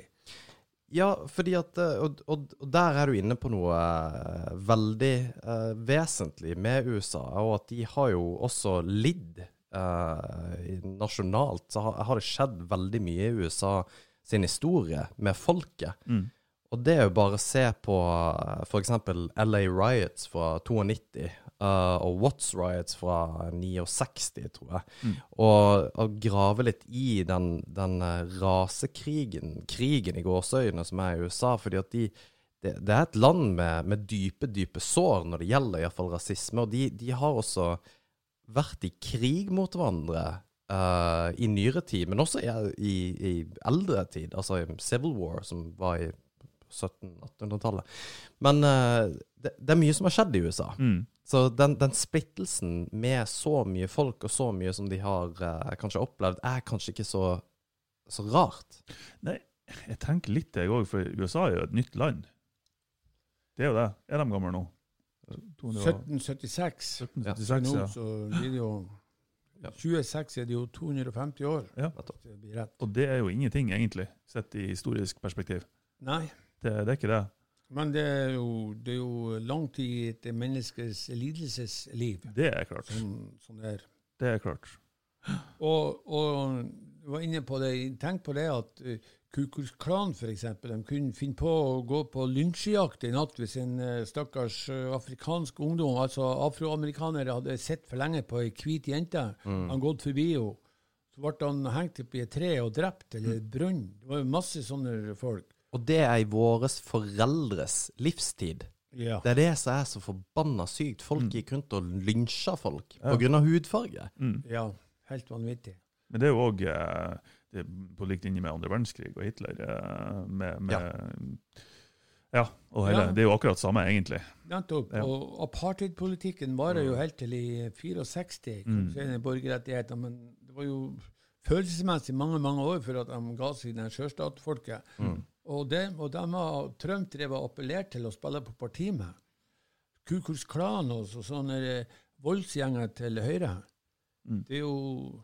Ja, fordi at eh, Og, og, og der er du inne på noe eh, veldig uh, vesentlig med USA, og at de har jo også lidd uh, nasjonalt, så har, har det skjedd veldig mye i USA sin historie med folket. Mm. Og det er jo bare å se på f.eks. LA Riots fra 92 uh, og Watts Riots fra 69, tror jeg. Mm. Og, og grave litt i den, den eh, rasekrigen, krigen i gåseøyne som er i USA. fordi at de, det, det er et land med, med dype, dype sår når det gjelder iallfall rasisme. Og de, de har også vært i krig mot hverandre uh, i nyere tid, men også i, i, i eldre tid. Altså i Civil War, som var i 1700-1800-tallet. Men uh, det, det, er mye som har skjedd i USA. Mm. Så den, den, splittelsen med så mye folk og så mye som de har uh, kanskje opplevd, er kanskje ikke så, så rart. Nei, jeg tenker litt det, jeg òg, for USA er jo et nytt land. Det er jo det. Er de gamle nå? 1776. 1776 ja. Nå Så blir det jo 26 er det jo 250 år. Ja. Det og det er jo ingenting, egentlig, sett i historisk perspektiv. Nei. Det, det, er ikke det. Men det er jo, det er jo langt i et menneskes lidelsesliv. Det er klart. Som, som det, er. det er klart. Og, og var inne på det, tenk på det at uh, Ku Klux Klan f.eks. De kunne finne på å gå på lynsjejakt i natt hvis en uh, stakkars uh, afrikansk ungdom, altså afroamerikanere, hadde sett for lenge på ei hvit jente. Mm. Han gått forbi henne. Så ble han hengt opp i et tre og drept eller brunnet. Det var masse sånne folk. Og det er i våre foreldres livstid. Ja. Det er det som er så forbanna sykt. Folk mm. gikk rundt og lynsja folk ja. pga. hudfarge. Mm. Ja, helt vanvittig. Men det er jo òg eh, på lik linje med andre verdenskrig og Hitler. Eh, med, med ja. ja. og hele, Det er jo akkurat samme, egentlig. Nettopp. Og apartheidpolitikken varer jo helt til i 64, mm. borgerrettigheter. Men det var jo følelsesmessig mange mange år før at de ga seg den sjøstatfolket. Mm. Og, det, og de har Trump drevet og appellert til å spille på parti med. Ku Klan og sånne eh, voldsgjenger til Høyre. Mm. Det er jo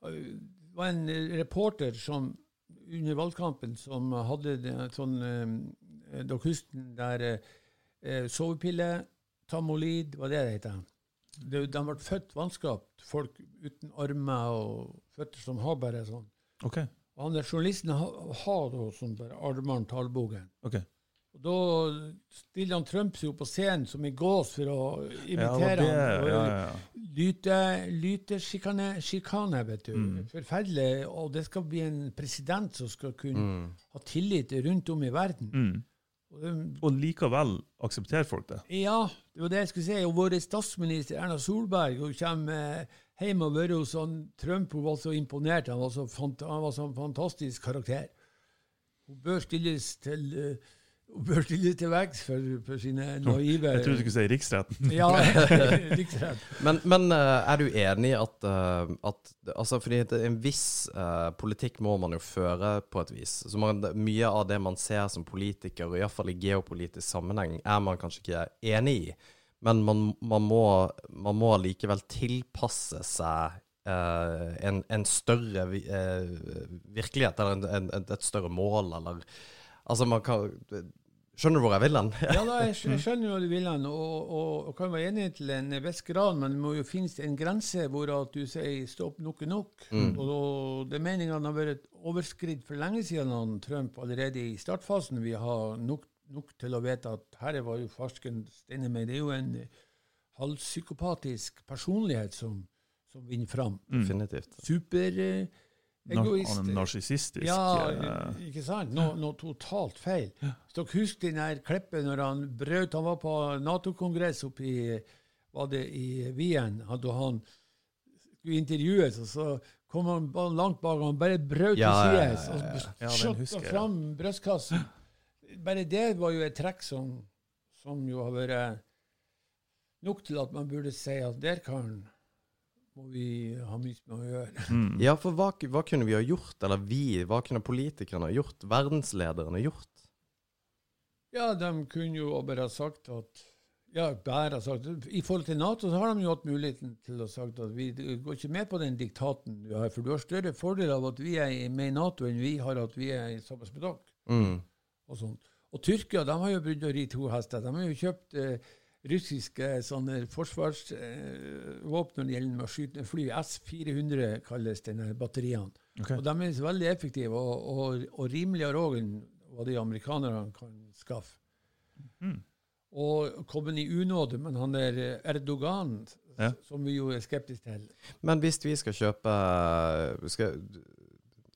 Det var en reporter som under valgkampen som hadde sånn Da Dere husker der eh, sovepille, tamolid, hva det heter? Det, de ble født vanskapt, folk uten armer og føtter som har bare sånn. Okay. Han der journalisten har ha, da sånn der armene talbogen. Okay. Og Da stiller han Trump seg opp på scenen som en gås for å imitere ja, ham. Ja, ja, lyte, lytesjikane, vet du. Mm. Forferdelig. Og det skal bli en president som skal kunne mm. ha tillit rundt om i verden. Mm. Og, um, og, likevel aksepterer folk det? Ja, det var det jeg skulle si. Og vår statsminister Erna Solberg hun kommer hjem og vært hos han Trump. Hun var så imponert. Han var så, fant, han var så fantastisk karakter. Hun bør stilles til uh, hun bør stilles til vekst for, for, sine (laughs) naive Jeg trodde du skulle si riksretten. (laughs) ja, (laughs) riksretten. men, men uh, er du enig i at, uh, at altså fordi En viss uh, politikk må man jo føre på et vis. Så man, Mye av det man ser som politiker, og iallfall i geopolitisk sammenheng, er man kanskje ikke enig i. Men man, man, må, man må likevel tilpasse seg eh, en, en, større eh, virkelighet, eller en, en, et større mål, eller Altså, man kan Skjønner du hvor jeg vil hen? ja, da, (laughs) jeg, skjønner hvor du vil hen, og, og, og, kan være enig til en viss grad, men det må jo finnes en grense hvor at du sier stopp, nok er nok. Mm. Og, og det meningen har vært overskridd for lenge siden av Trump, allerede i startfasen. Vi har nok nok til å vite at her var jo farsken Steinemøy Det er jo en halvpsykopatisk personlighet som, som vinner fram. Mm. Definitivt. Superegoist. Eh, narsissistisk. Ja, eh. ikke sant? Noe, noe totalt feil. Hvis dere husker den her klippet når han brøt Han var på Nato-kongress oppe i var det i Wien. Da han skulle intervjues, og så kom han langt bak, og han bare brøt til ja, sides og ja, ja, fram brystkassen bare det var jo et trekk som, som jo har vært nok til at man burde si at der kan må vi ha mye med å gjøre. Mm. Ja, for hva, hva, kunne vi ha gjort, eller vi, hva kunne politikerne ha gjort, verdenslederne gjort? Ja, de kunne jo bare ha sagt at ja, bare sagt I forhold til Nato så har de jo hatt muligheten til å sagt at vi går ikke med på den diktaten du har, for du har større fordel av at vi er med i Nato enn vi har at vi er sammen med dere. Mm og sånt. Og Tyrkia de har jo begynt å ri to hester. De har jo kjøpt eh, russiske sånne forsvarsvåpen når det gjelder med å skyte fly. S-400 kalles denne batteriene. Okay. Og de er veldig effektive og, og, og rimeligere òg enn hva de amerikanerne kan skaffe. Mm. Og kommet i unåde, men han der Erdogan, Ja. som vi jo er skeptiske til Men hvis vi skal kjøpe skal,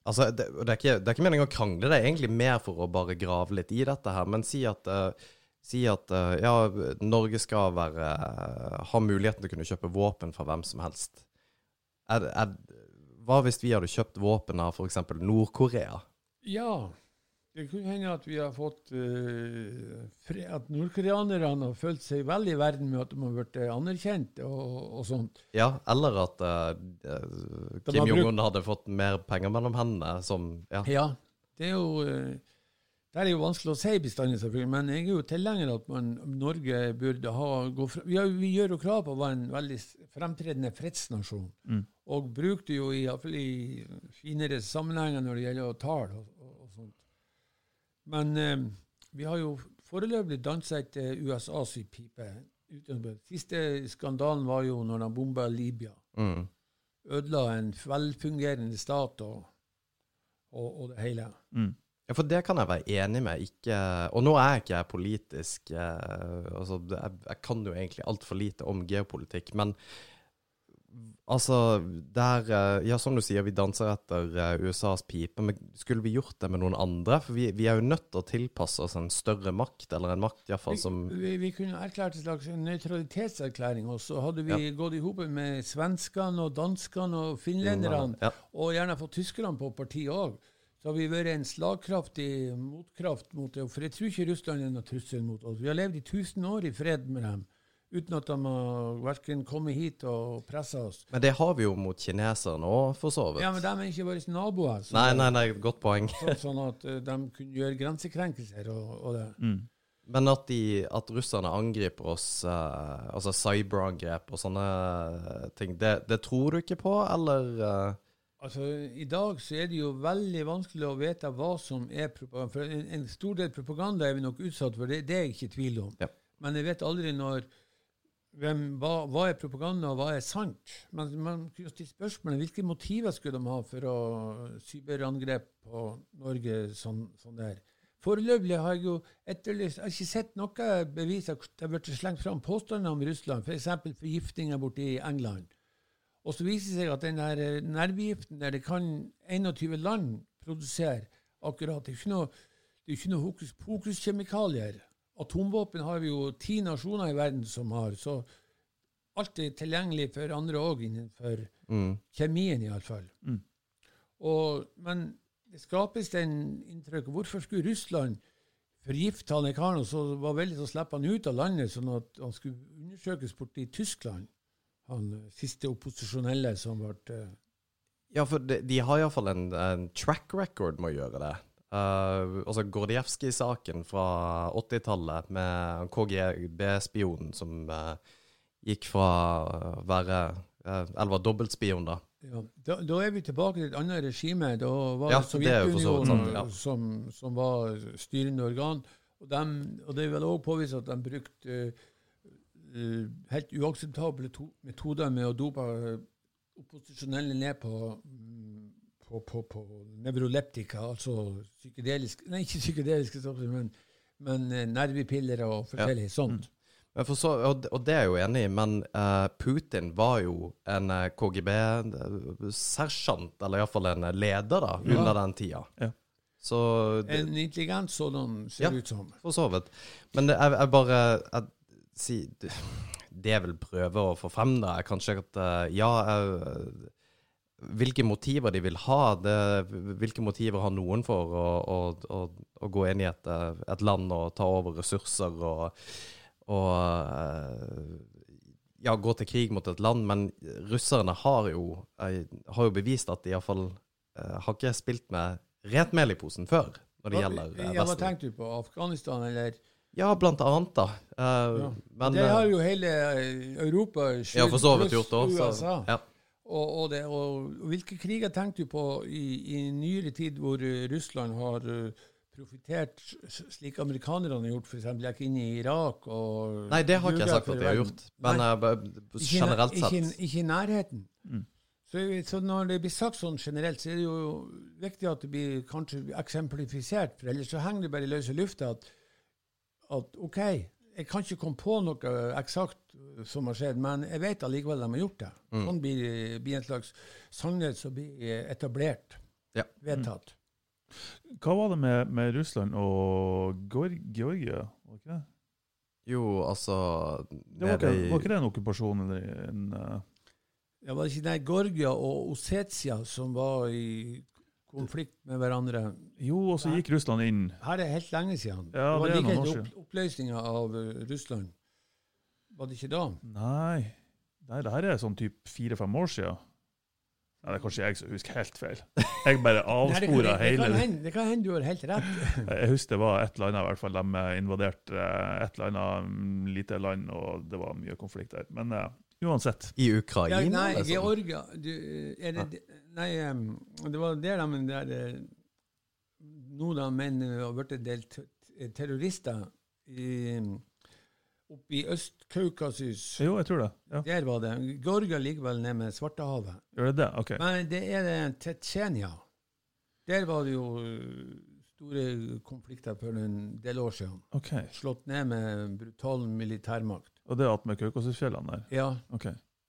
Altså, det, det, er ikke, det er ikke meningen å krangle, det er egentlig mer for å bare grave litt i dette her. Men si at, uh, si at uh, ja, Norge skal være, ha muligheten til å kunne kjøpe våpen fra hvem som helst. Er, er, hva hvis vi hadde kjøpt våpen av f.eks. Nord-Korea? Ja, det kunne hende at vi har fått uh, fred, At nordkoreanerne har følt seg veldig i verden med at de har blitt anerkjent og, og sånt. Ja, eller at eh, eh, Kim Jong-un hadde fått mer penger mellom hendene, som Ja. Ja, det er jo uh, Det er jo vanskelig å si bestandig, selvfølgelig, men jeg er jo tilhenger av at man, Norge burde ha gå fra, vi, har, vi gjør jo krav på å være en veldig fremtredende fredsnasjon, Mm. og bruker det jo i, i finere sammenhenger når det gjelder å tale og. Men eh, vi har jo foreløpig dansa etter USAs pipe. Siste skandalen var jo når de bomba Libya. Mm. Ødela en velfungerende stat og, og, og det hele. Mm. Ja, for det kan jeg være enig med. Ikke, og nå er ikke jeg politisk eh, altså, jeg, jeg kan jo egentlig altfor lite om geopolitikk, men altså der eh, Ja, som du sier, vi danser etter eh, USAs pipe, men skulle vi gjort det med noen andre? For vi, vi er jo nødt til å tilpasse oss en større makt, eller en makt iallfall som Vi, vi, kunne erklært en slags nøytralitetserklæring, og så hadde vi gått i hop med svenskene og danskene og finlenderne, Ja. og gjerne fått tyskerne på partiet òg. Så har vi vært en slagkraftig motkraft mot det. For jeg tror ikke Russland er noen trussel mot oss. Vi har levd i 1000 år i fred med dem, uten at de har verken kommet hit og pressa oss. Men det har vi jo mot kineserne òg, for så vidt. Ja, men de er ikke våre naboer. så- Nei, nei, nei, godt poeng. så- Sånn at eh, de kunne gjøre grensekrenkelser og, og det. Mm. Men at, de, at russerne angriper oss, eh, altså cyberangrep og sånne eh, ting, det, det tror du ikke på, eller? Altså, I dag så er det jo veldig vanskelig å vite hva som er propaganda. For en, en stor del propaganda er vi nok utsatt for, det, det er jeg ikke i tvil om. Ja. Men jeg vet aldri når hvem, hva, hva er propaganda, og hva er sant? Men man kunne stille spørsmålet hvilke motiver skulle de ha for å cyberangrep på Norge sånn, sånn der. Foreløpig har jeg jo etterlyst Jeg har ikke sett noe bevis at det har blitt slengt fram påstander om Russland, f.eks. For forgiftninger borte i England. Og så viser det seg at den der eh, nervegiften der det kan 21 land produsere akkurat Det er ikke noe, noe hokus pokus-kjemikalier. Atomvåpen har vi jo ti nasjoner i verden som har, så alt er tilgjengelig for andre òg, innenfor Mm. kjemien iallfall. Mm. Og, men det skapes den inntrykket Hvorfor skulle Russland forgifte han karen, og så var veldig til å slippe han ut av landet, sånn at han skulle undersøkes borte i Tyskland? Han siste opposisjonelle som ble eh, Ja, for de, de har iallfall en, en track record med å gjøre det. Uh, altså Gordijevskij-saken fra 80-tallet med KGB-spionen som uh, gikk fra å være uh, Eller var dobbeltspion, da. ja, da, da er vi tilbake til et annet regime. Da var Ja, Sovjetunionen sant, ja. som, som var styrende organ. Og, dem, og det er vel òg påvist at de brukte eh, eh, helt uakseptable to metoder med å dope eh, opposisjonelle ned på, mm, på, på, på nevroleptika, altså psykedeliske Nei, ikke psykedeliske stoffer, men, men eh, nervepiller og forskjellig sånt. Men for så, og, og det er jeg jo enig i, men uh, Putin var jo en eh, KGB-sersjant, eller iallfall en leder, da, Ja. under den tida. Ja. Så det, En intelligent sådan ser Ja. det ut som. For så vidt. Men det, jeg, jeg bare jeg, si, det, det jeg vil prøve å få frem, da, er kanskje at uh, ja jeg, Hvilke motiver de vil ha, det, hvilke motiver har noen for å, å, å, å gå inn i et, eh, et land og ta over ressurser og, og eh, ja, gå til krig mot et land, men russerne har jo, eh, har jo bevist at de iallfall uh, har ikke spilt med rent mel i posen før, når det gjelder Vesten. ja, Hva tenkte du på? Afghanistan, eller? Ja, blant annet, da. Uh, Ja. Men det eh, har jo hele Europa skyldt, Ja, pluss. USA. Ja. Og, og, det, og, og hvilke kriger tenker du på i, i nyere tid hvor eh, Russland har eh, profittert slik amerikanerne har gjort, f.eks. gikk inn i Irak og Nei, det har ikke jeg sagt at de har gjort. Men Nei. eh, Ikke generelt Ikke, sett ikke i nærheten. Mm. Så, så når det blir sagt sånn generelt, så er det jo viktig at det blir kanskje eksemplifisert, for ellers så henger det bare i løse lufta at, at OK, jeg kan ikke komme på noe eksakt som har skjedd, men jeg vet allikevel de har gjort det. Mm. Sånn blir, blir en slags sannhet som blir etablert, Ja. vedtatt. Hva var det med, med Russland og Georg Georgia? Var ikke det? Jo, altså Det var, ikke, var ikke det en okkupasjon eller en uh... Det var ikke nei, Georgia og Ossetia som var i konflikt med hverandre? Jo, og så gikk Russland inn. Her er helt lenge siden. Ja, det det var like etter opp, oppløsninga av eh, Russland. Var det ikke da? Nei, Nei det her er sånn typ fire-fem år siden. Nei, det er kanskje jeg som husker helt feil. Jeg bare Nei, avspora hele det, hele kan hende, det kan hende du har helt rett. Jeg husker det var et eller annet, i hvert fall. De invaderte eh, et eller annet mm, lite land, og det var mye konflikt der. Men uh, uansett. I Ja, Ukraina? nei, liksom. Georgia du, er det, Nei, em, det var der de der eh, Nå da menn har blitt delt del terrorister i, oppe i Øst-Kaukasus. Jo, jeg tror det. Ja. Der var det. Georgia ligger vel nede med Svartehavet. Gjør det det? OK. Men det er det Tsjetsjenia. Der var det jo uh, store konflikter for en del år siden. ok. Slått ned med brutal militærmakt. Og det er attmed Kaukasusfjellene der? Ja, OK.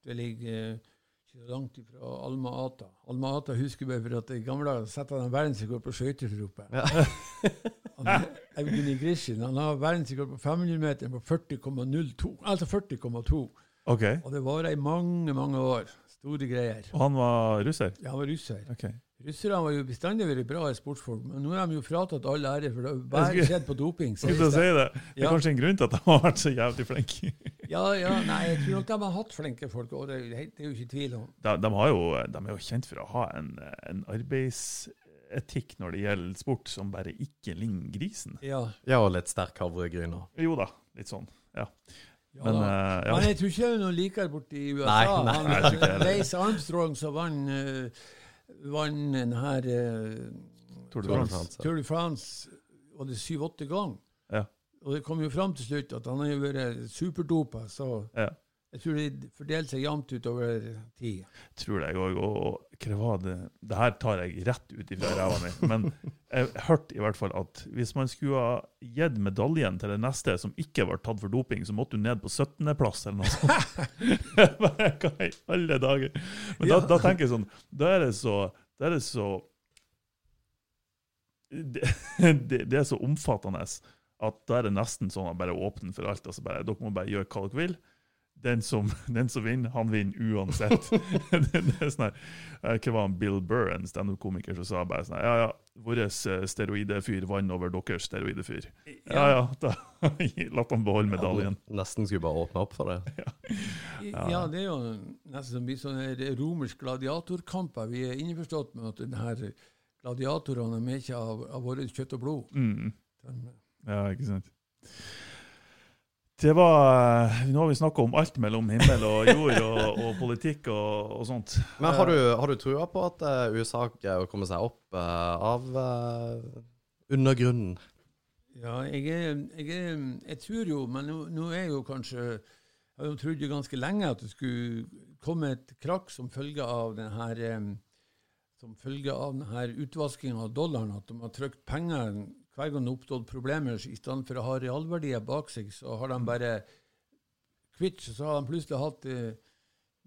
det ligger uh, ikke langt ifra Alma Ata. Alma Ata husker bare for at i gamle dager satte han verdensrekord på skøyteropet. Ja. (laughs) Evgenij Grishin han har verdensrekord på 500 meter på 40,02. Altså 40,2. Ok. Og det varer i mange, mange år. Store greier. Og han var russer? Ja, han var russer. OK. Russerne var jo bestandig vært bra i sportsfolk, men nå er de jo fratatt all ære, for det har bare skjedd på doping. Skulle til si det. det. Er Ja. kanskje en grunn til at de har vært så jævlig flinke. (laughs) Ja, ja, nei, jeg tror nok de har hatt flinke folk, og det, er jo- det er jo ikke tvil om. De, de, har jo, de er jo kjent for å ha en, en arbeidsetikk når det gjelder sport, som bare ikke ligner grisen. Ja, Ja, og litt sterk havregryn òg. Jo da, litt sånn. ja Men da. eh, ja. Men jeg tror ikke det er noen likere borte i USA. Nei, nei, Han, jeg ikke det. Lace Armstrong som vant uh, vann den her uh, Tour de Tour France. France. Tour de France var det syv-åtte ganger. Ja. Og det kom jo fram til slutt at han har jo vært superdopa, så Ja. Jeg tror det fordeler seg jevnt utover tid. Tror jeg òg. Og hva var det Det her tar jeg rett ut ifra ræva mi. Men jeg hørte i hvert fall at hvis man skulle ha gitt medaljen til det neste som ikke var tatt for doping, så måtte du ned på 17.-plass eller noe sånt. (laughs) Hva i alle dager? Men da, da tenker jeg sånn Da er det så, da er det så det, det, det er så omfattende at da er det nesten sånn at bare åpne for alt. Altså bare, dere må bare gjøre hva dere vil. Den som, (laughs) den som vinner, han vinner uansett. (laughs) det, det er sånn her, eh, Hva var han, Bill Burr, en standup-komiker, som sa bare sånn her, Ja, ja, vår eh, steroidefyr vant over deres steroidefyr. Ja ja, da (laughs) la han beholde medaljen. Nesten skulle bare åpne opp for det. Ja, det er jo nesten som blir sånne her romersk gladiatorkamper. Vi er innforstått med at denne gladiatorene er ikke av, av vårt kjøtt og blod. Mm. Ja, ikke sant. Det var eh, Nå har vi snakka om alt mellom himmel og jord og, og politikk og, og sånt. Men har du, har du trua på at eh, USA greier å komme seg opp eh, av undergrunnen? Ja, jeg, er, jeg, er, jeg tror jo, men nå, nå er jo kanskje Jeg har jo trodd jo ganske lenge at det skulle komme et krakk som følge av den her som følge av denne utvaskinga av dollaren, at de har trykt penger hver gang det oppstått problemer, i stedet for å ha realverdier bak seg, så har de bare kvitt, så har de plutselig hatt eh,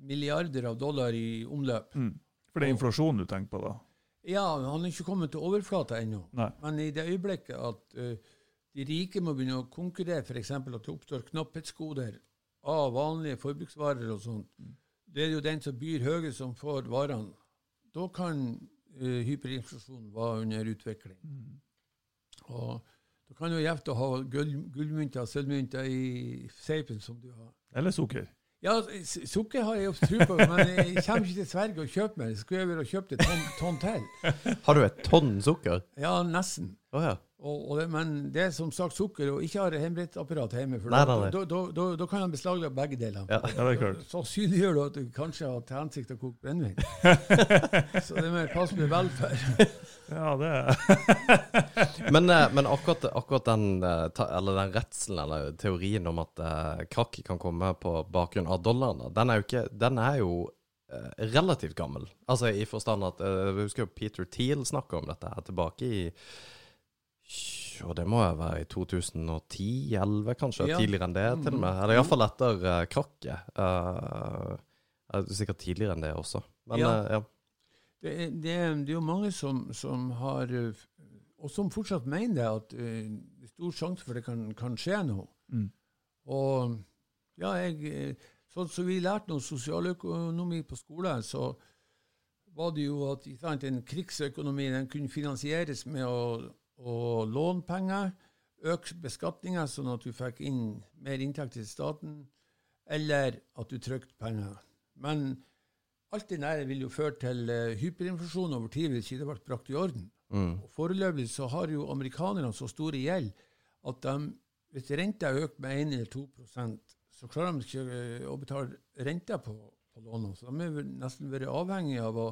milliarder av dollar i omløp. Mm. For det er inflasjonen du tenker på, da? Ja, han er ikke kommet til overflata ennå. Nei. Men i det øyeblikket at uh, de rike må begynne å konkurrere, f.eks. at det oppstår knapphetsgoder av vanlige forbruksvarer og sånt, det er jo den som byr høyest, som får varene. Da kan uh, hyperinflasjonen være under utvikling. Og da kan jo gjefte å ha gull, gullmynter og sølvmynter i seipen som du har. Eller sukker? Ja, sukker har jeg jo tro på, men jeg kommer ikke til Sverige og kjøper meg. Skulle jeg vel ha kjøpt et tonn, ton til? Har du et tonn sukker? Ja, nesten. Oh, ja. Og, og det, men det er som sagt sukker, og ikke har hjemmebrentapparat hjemme. For Nei, da, nei, da, da, da, kan han beslaglegge begge deler. Ja. Det er klart. Sannsynliggjør du at du kanskje har til hensikt å koke brennevin. (laughs) Så det må jeg passe meg vel for. (laughs) Ja, det er (laughs) Men, eh, men akkurat, akkurat den, eh, eller den redselen eller teorien om at uh, krakk kan komme på bakgrunn av dollaren, den er jo, ikke, den er jo eh, relativt gammel. Altså i forstand at eh, Jeg husker jo Peter Thiel snakka om dette her tilbake i Jo, det må jo være i 2010-2011, kanskje. Ja. Tidligere enn det, til og med. Eller iallfall etter uh, krakket. Uh, sikkert tidligere enn det også. Men Ja. Uh, ja. Det er, det, er, det er jo mange som, som har Og som fortsatt mener det, at uh, det er stor sjanse for det kan, kan skje noe. Mm. Og ja, jeg Sånn som vi lærte noe sosialøkonomi på skolen, så var det jo at sant, en krigsøkonomi den kunne finansieres med å, å låne penger, øke beskatninga sånn at du fikk inn mer inntekt til staten, eller at du trykte penger. Men alt det nære vil jo føre til eh, hyperinflasjon over tid hvis ikke det ble brakt i orden. Mm. Og Foreløpig så har jo amerikanerne så store gjeld at de, hvis renta øker med 1 eller 2% så klarer de ikke eh, å betale renta på, på lånene. Så de er nesten vært avhengige av å,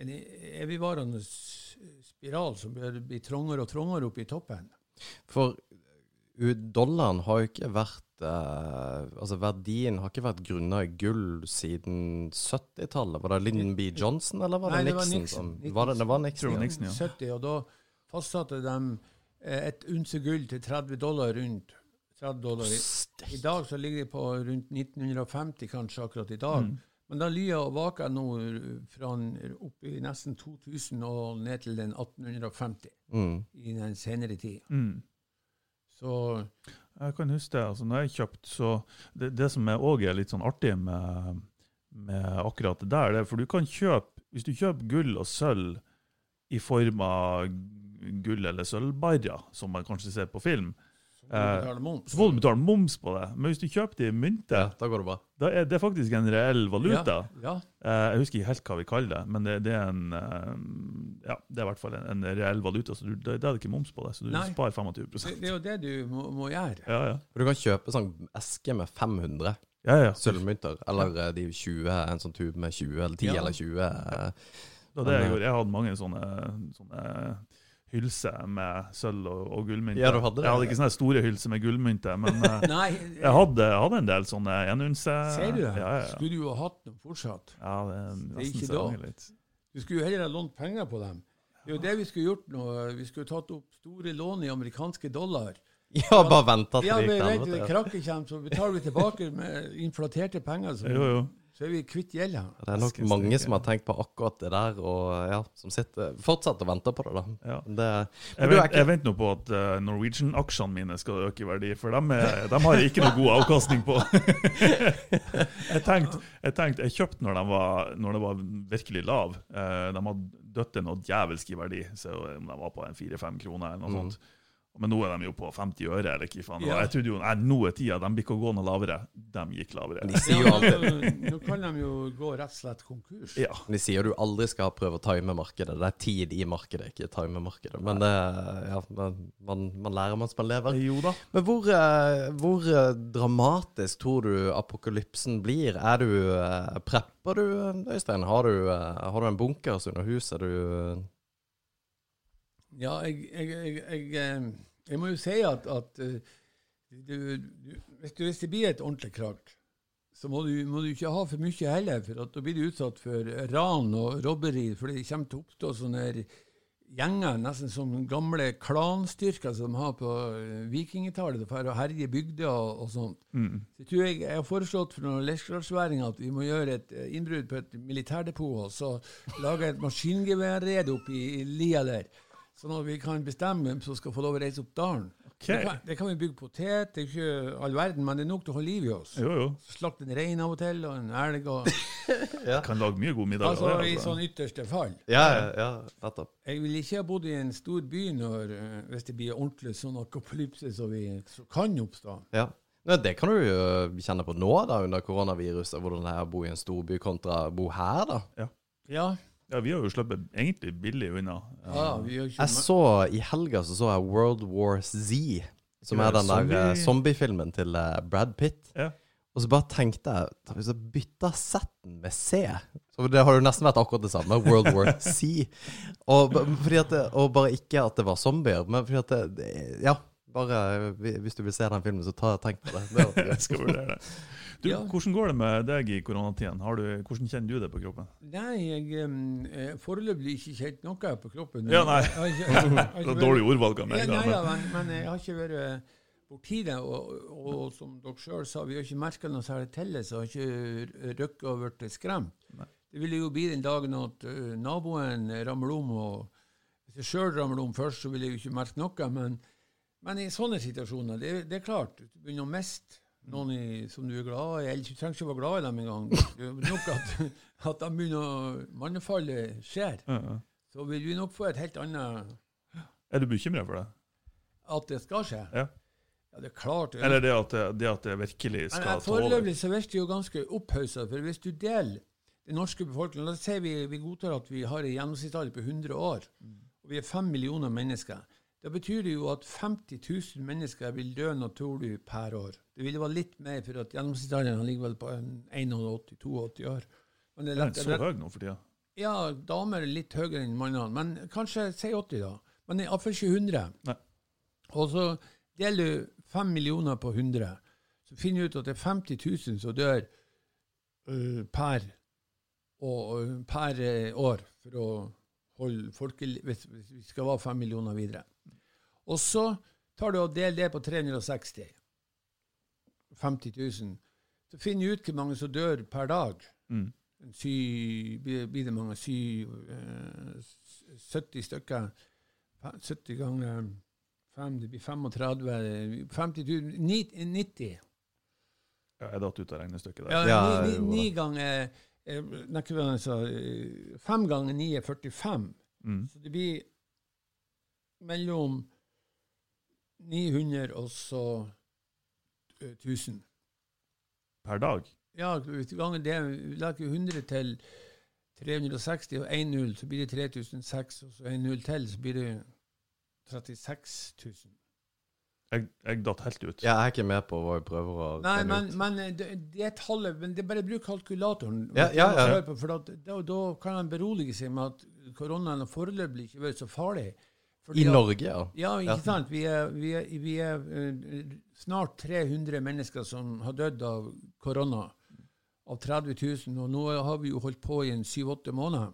en evigvarende spiral som blir, trangere og trangere oppe i toppen. For dollaren har jo ikke vært eh, Altså verdien har ikke vært grunna i gull siden 70-tallet. Var det Lyndon B. Johnson, eller var det Nei, det var Nixon? Nixon. som, var det, det var Nixon, ja. Nixon, ja. 70, og da fastsatte de eh, et unse gull til 30 dollar rundt 30 dollar. I, I dag så ligger de på rundt 1950 kanskje akkurat i dag. Mm. Men da lya og vaka nå fra opp i nesten 2000 og ned til den 1850 Mm. i den senere tid. Mm. Så Jeg kan huske det. altså når jeg kjøpte, så Det, det som òg er litt sånn artig med, med akkurat det der, det er for du kan kjøpe Hvis du kjøper gull og sølv i form av gull- eller sølvbarrer, som man kanskje ser på film, Eh, så må du betale moms på det. Men hvis du kjøper det i ja, da går det bra. da er det faktisk en reell valuta. Ja, Eh, Jeg husker ikke helt hva vi kaller det, men det, det er en eh, Ja, det er i hvert fall en, en reell valuta, så du, Da det er det ikke moms på det. Så du Nei. sparer 25 det, det er jo det du må, må gjøre. Ja, ja. For du kan kjøpe sånn eske med 500 ja, ja. sølvmynter, eller eh, de 20, en sånn tube med 20, eller 10 Ja. eller 20. eh. Det er det jeg gjorde. Jeg hadde mange sånne, sånne hylser med sølv og, og gullmynter. Ja, du hadde det. Jeg hadde ikke sånne store hylser med gullmynter, men (laughs) eh, Nei, jeg hadde, jeg hadde en del sånne enunse. ser du det? Ja, ja, ja. Skulle du jo hatt dem fortsatt? ja det er er nesten ikke så da. litt. Du skulle jo heller ha lånt penger på dem. Det er jo det vi skulle gjort nå. Vi skulle tatt opp store lån i amerikanske dollar. (laughs) Ja, bare venta til Ja, det gikk til vet du, helvete. krakket kommer, så betaler vi tilbake med inflaterte penger. Så, Jo, jo. Så er vi kvitt gjelda. Det er nok mange som har tenkt på akkurat det der, og ja, som sitter fortsatt og venter på det. da. Ja. Det, Jeg, Men du vent, ikke- jeg venter nå på at eh, Norwegian-aksjene mine skal øke i verdi, for de, er, dem har jeg ikke noe god avkastning på. (laughs) jeg tenkte jeg, tenkt, jeg kjøpte når de var, når de var virkelig lav. Eh, de hadde dødd noe djevelsk i verdi, så om de var på en fire-fem kroner eller noe Mm. sånt. Men nå er de jo på 50 øre, eller hva faen. Ja. Jeg trodde jo nei, nå er tida, de blir ikke å gå noe lavere. De gikk lavere. de sier jo alltid nå, kan de jo gå rett og slett konkurs. Ja. De sier du aldri skal prøve å time markedet. Det er tid i markedet, ikke time markedet. Men det, ja, man, man, man lærer mens man lever. Jo da. Men hvor, eh, hvor eh, dramatisk tror du apokalypsen blir? Er du eh, Prepper du, eh, Øystein? Har du, eh, har du en bunkers under huset? Er du eh, Ja, jeg, jeg, jeg, jeg, eh, jeg må jo si at, at eh, du, du, hvis, du, hvis det blir et ordentlig krakk, så må du, må du ikke ha for mye heller, for at da blir du utsatt for ran og robberi. For det kommer til å oppstå sånne gjenger, nesten som gamle klanstyrker som de har på vikingetallet, som for å herje bygder og, og sånt. Mm. Så jeg tror jeg, jeg har foreslått for noen leirskapsværinger at vi må gjøre et eh, innbrudd på et militærdepot, og så lage et maskingeværrede oppi i lia der. Sånn at vi kan bestemme hvem som skal få lov å reise opp dalen. Okay. Det, kan, det kan vi bygge potet, det er ikke all verden, men det er nok til å holde liv i oss. Jo, jo. Slakte en rein av og til, og en elg, og, (laughs) Kan lage mye god middag. altså i altså. sånn ytterste fall. Ja, ja, ja, nettopp. Jeg vil ikke ha bodd i en stor by når, eh, hvis det blir ordentlig sånn akopalypse som vi som kan oppstå. Ja. Nei, det kan du jo kjenne på nå, da, under koronaviruset. Hvordan det er å bo i en storby kontra å bo her, da. Ja, Ja, vi har jo sluppet egentlig billig unna. Ja, vi har ikke Jeg så I helga så, så jeg World War Z, som er den der zombie- eh, zombiefilmen til eh, Brad Pitt. Ja. Og så bare tenkte jeg Hvis jeg bytta Z-en med C Så det har jo nesten vært akkurat det samme. World War (laughs) Z. Og, fordi at det, og bare ikke at det var zombier, men fordi at det, Ja, bare hvis du vil se den filmen, så ta, tenk på det. det (laughs) skal vurdere det. Du, Ja. Hvordan går det med deg i koronatiden? Har du, hvordan kjenner du det på kroppen? Nei, jeg um, foreløpig ikke kjent noe på kroppen. Ja, nei. Jeg (laughs) jeg har Det dårlig ordvalg av Ja, meg. nei, da, ja, men- men, jeg har ikke vært borti det. Og, og, som dere sjøl sa, vi har ikke merka noe særlig til det, så jeg har ikke røkket og blitt skremt. Nei. Det ville jo bli den dagen at naboen ramler om, og hvis jeg sjøl ramler om først, så vil jeg jo ikke merke noe. Men, men i sånne situasjoner, det, det er klart, du begynner å miste noen i, som du er glad i. Eller du trenger ikke å være glad i dem engang. (laughs) Det er nok at, at de begynner å Mannefallet skjer. Ja, ja. Så vil vi nok få et helt annet Er du bekymra for det? At det skal skje. Ja. Ja, det er klart. Eller det at det, det, at det virkelig skal ta over? Foreløpig så virker det jo ganske opphausa. For hvis du deler den norske befolkningen La oss si vi, vi godtar at vi har en gjennomsnittsalder på 100 år, og vi er 5 millioner mennesker. Da betyr det jo at 50 000 mennesker vil dø naturlig per år. Det ville være litt mer, for at gjennomsnittsalderen ligger vel på 81-82 år. Men det er lett, det er så høy nå for tida? ja, damer er litt høyere enn mannene, men kanskje si 80, da. Men iallfall ikke 100. Nei. Og så deler du 5 millioner på 100, så finner du ut at det er 50 000 som dør uh, per, og, øh, per uh, år for å holde hvis, hvis vi skal være 5 millioner videre. Og så tar du og deler det på 360. 50 000. Så finner du ut hvor mange som dør per dag Mm. sy, blir det mange sy, uh, 70 stykker. 70 ganger 5, det blir 35 50 000, 90. Ja, jeg datt ut av regnestykket der. Ja, Ja, ni, ni, ni ganger nei, hva var det jeg sa, eh, Fem ganger ni er 45. Mm. Så det blir mellom 900 og så eh, 1000. Per dag? Ja, hvis du ganger det, lager 100 til 360 og 1 null, så blir det 3006, og så 1 null til, så blir det 36 000. Jeg, jeg datt helt ut. Jeg er ikke med på hva vi prøver å Nei, men, ut. men eh, det, det tallet, men det er bare bruk kalkulatoren. Ja, ja, ja. På, For da, da kan han berolige seg med at koronaen har foreløpig ikke vært så farlig. Fordi I Norge, ja. Ja, ikke sant. Vi er, vi er, vi er uh, snart 300 mennesker som har dødd av korona. Av 30 000. Og nå har vi jo holdt på i en 7-8 måneder.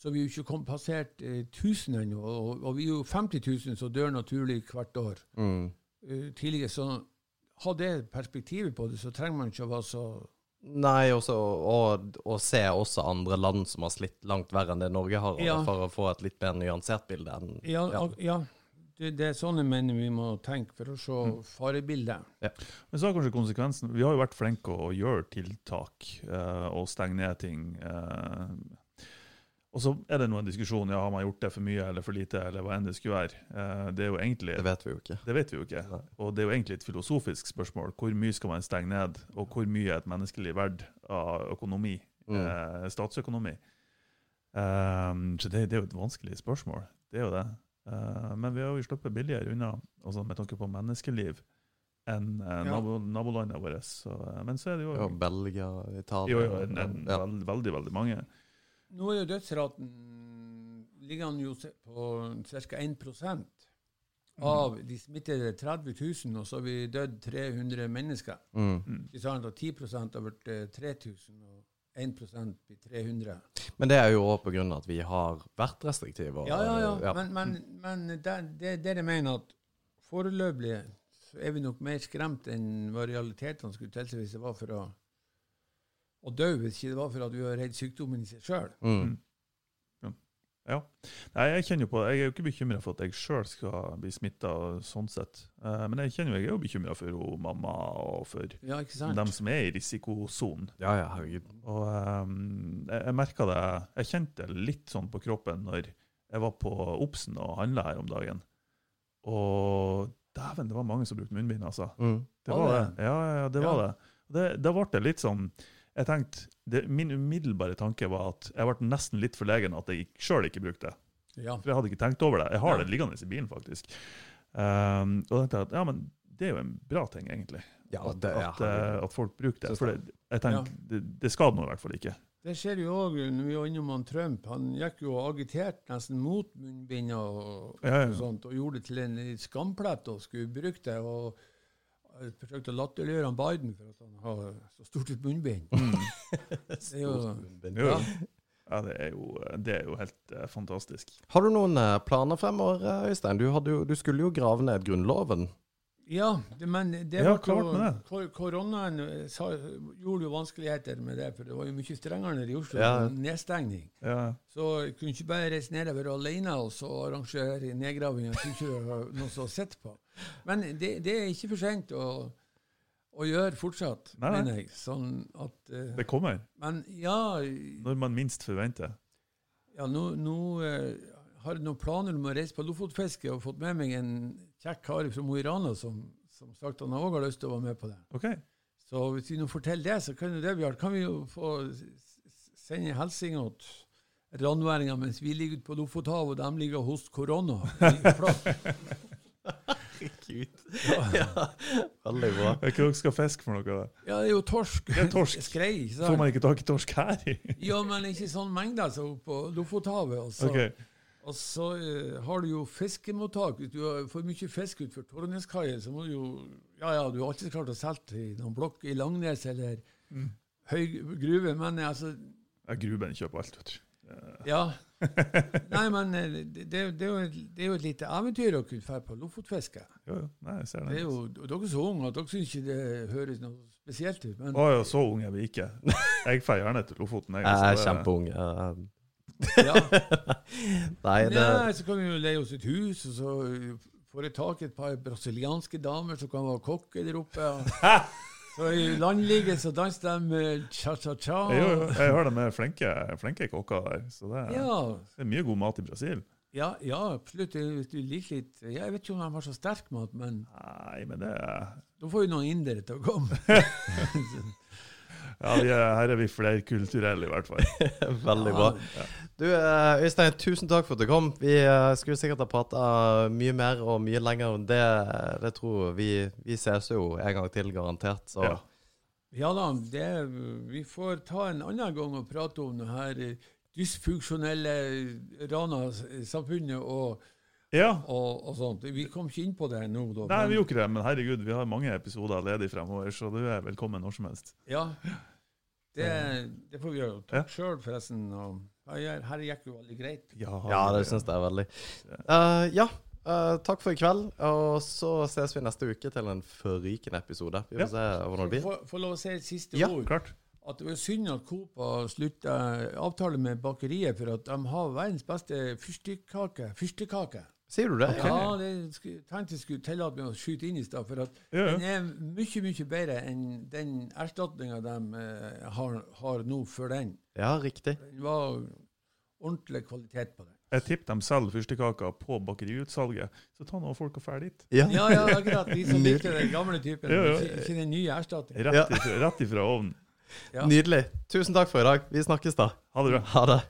Så vi er jo ikke kommet passert uh, 1000 ennå. Og, og vi er jo 50 000 som dør naturlig hvert år. Mm. Uh, tidligere, så ha det perspektivet på det, så trenger man ikke å være så Nei, også, og, og se også andre land som har slitt langt verre enn det Norge har, Ja. for å få et litt mer nyansert bilde. enn Ja, ja. ja. Det, det er sånn jeg mener vi må tenke for å se farebildet. Men så har kanskje konsekvensen Vi har jo vært flinke å gjøre tiltak eh, og stenge ned ting. Eh, og så er det nå en diskusjon ja, har man gjort det for mye eller for lite, eller hva enn det skulle være. Eh, det er jo egentlig Det vet vi jo ikke. Det vet vi jo ikke. Nei. Og det er jo egentlig et filosofisk spørsmål. Hvor mye skal man stenge ned, og hvor mye er et menneskelig verd av økonomi, Mm. eh, statsøkonomi? Um, så det, det er jo et vanskelig spørsmål. Det er jo det. Eh, men vi har jo sluppet billigere unna, altså med tanke på menneskeliv, enn eh, Ja. nabolandene våre. Så, men så er det jo, Ja, Belgia, Italia jo, jo en, en, ja. veld, veldig, veldig mange. Nå er jo dødsraten ligger jo på ca. 1% av de smittede 30 000, og så har vi dødd 300 mennesker. Mm. Mm. Ikke sant? Og 10 har vært eh, 3000, og 1% blir 300. Men det er jo òg av at vi har vært restriktive. og- Ja, ja, ja. ja. Men, men, men det, det, det jeg mener at foreløpig så er vi nok mer skremt enn hva realitetene skulle tilsi hvis det var for å, å dø, hvis ikke det var for at du var redd sykdommen i seg sjøl. Mm. Ja. Nei, jeg kjenner jo på, jeg er jo ikke bekymra for at jeg sjøl skal bli smitta, sånn sett. Eh, men jeg kjenner jo, jeg er jo bekymra for ho, mamma og for Ja, ikke sant? dem som er i risikosonen. ja, ja, herregud. Og um, jeg, jeg merka det Jeg kjente det litt sånn på kroppen når jeg var på Obsen og handla her om dagen. Og dæven, det var mange som brukte munnbind, altså. Mm. Det Var var det? det. Ja, ja, det Ja. var det. Det. Da ble det litt sånn jeg tenkte, det, Min umiddelbare tanke var at jeg ble nesten litt forlegen at jeg sjøl ikke brukte det. Ja. For jeg hadde ikke tenkt over det. Jeg har Ja. det liggende i bilen, faktisk. Um, og da tenkte jeg at ja, men det er jo en bra ting, egentlig. Ja, det, at, at, eh, at folk bruker det. For det, jeg tenker, det, det skader nå i hvert fall ikke. Det skjer jo òg når vi var innom han Trump. Han gikk jo og agiterte nesten mot munnbind og, Ja, ja. og sånt, og gjorde det til en skamplett og skulle bruke det. og jeg forsøkt å latterliggjøre Biden for at han har så stort et munnbind. Mm. (laughs) Det er jo, Jo, ja. ja, det er jo, det er jo helt uh, fantastisk. Har du noen uh, planer fremover, eh, Øystein? Du, hadde jo, du skulle jo grave ned Grunnloven. ja, det, men det Ja, var klart jo med det. kor- Koronaen sa, gjorde jo vanskeligheter med det, for det var jo mye strengere nede i Oslo. Ja. Nedstengning. Ja, Så jeg kunne ikke bare reise nedover alene og så arrangere nedgraving. Jeg kunne ikke noen noe å sett på. Men det, det er ikke for sent å, å gjøre fortsatt, Nei, nei. mener jeg. Sånn at uh, det kommer. Men ja, Når man minst forventer. ja nå, nå uh, har jeg noen planer om å reise på lofotfiske og fått med meg en kjekk kar fra Mo i Rana som, som sagt han òg har lyst til å være med på det. OK. Så hvis vi nå forteller det, så kan det, Bjørn, kan vi jo få sende hilsen til randværinger mens vi ligger ute på Lofothavet, og de ligger hos korona. (laughs) Herregud. Ja, veldig bra. Hva er det dere skal fiske for noe? da? Ja, det er jo torsk. Det er torsk. (laughs) Skrei. ikke Får man ikke tak i torsk her? (laughs) Ja, men ikke sånn mengde altså, på Lofothavet. Og så, okay. og så eh, har du jo fiskemottak. Hvis du har- får mye fisk utenfor Torneskaien, så må du jo Ja ja, du har alltid klart å selge til noen blokk i Langnes eller Mm. høy gruve, men altså Ja, Gruben kjøper alt, vet du. Ja. Nei, men eh, det, det, det, er jo, et- det er jo et lite eventyr å kunne dra på lofotfiske. Jo, jo. Nei, jeg ser Det er jo, og dere er så unge at dere syns ikke det høres noe spesielt ut. Men Å ja, så unge er vi ikke. Jeg drar gjerne til Lofoten. Jeg, Jeg er det- kjempeung. ja. (laughs) Nei, det Nei, så kan vi jo leie oss et hus, og så får jeg tak i et par brasilianske damer som kan være kokker der oppe. Og (laughs) så i landligget så danser de cha-cha-cha. Jo, jeg har det med flinke, flinke kokker der. Så det er, Ja, det er mye god mat i Brasil. ja, ja, absolutt. Du liker litt Jeg vet ikke om de har så sterk mat, men Nei, men det er da får jo noen indere til å komme. (laughs) Ja, vi er, her er vi flerkulturelle, i hvert fall. (laughs) veldig bra. Du, eh, Øystein, tusen takk for at du kom. Vi eh, skulle sikkert ha prata mye mer og mye lenger om det. Det tror vi. Vi ses jo en gang til, garantert. Så Ja. Ja da, det, vi får ta en annen gang og prate om det her dysfunksjonelle Rana-samfunnet og, Ja. og, og sånt. Vi kom ikke inn på det nå, da. Nei, men- vi gjorde ikke det, men herregud, vi har mange episoder ledig fremover, så du er velkommen når som helst. Ja, det, det får vi gjøre. Ja. Sjøl, forresten. Og, ja, her gikk jo veldig greit. Ja, ja, det syns jeg veldig. Uh, ja, uh, takk for i kveld. Og så ses vi neste uke til en forrykende episode. Vi får Ja. se hvordan det blir. Få få lov å si et siste Ja, ord. Klart. At det var synd at Coop har slutta avtale med bakeriet, for at de har verdens beste fyrstekake. Fyrstekake. Sier du det? Ja, det skulle, tenkte jeg skulle tillate meg å skyte inn i stad. For at Ja, den er mye, mye bedre enn den erstatninga de eh, har, har nå for den. Ja, riktig. Den var ordentlig kvalitet på den. Jeg tipper de selger fyrstekaker på bakeriutsalget, så ta nå folk og drar dit. Ja. Ja, ja, akkurat. De som (laughs) likte den gamle typen. Ja, ja. Ikke, den nye erstatninger. Rett, Ja. ifra, rett ifra ovnen. Ja. Nydelig. Tusen takk for i dag. Vi snakkes da. Ha det bra. Ha det.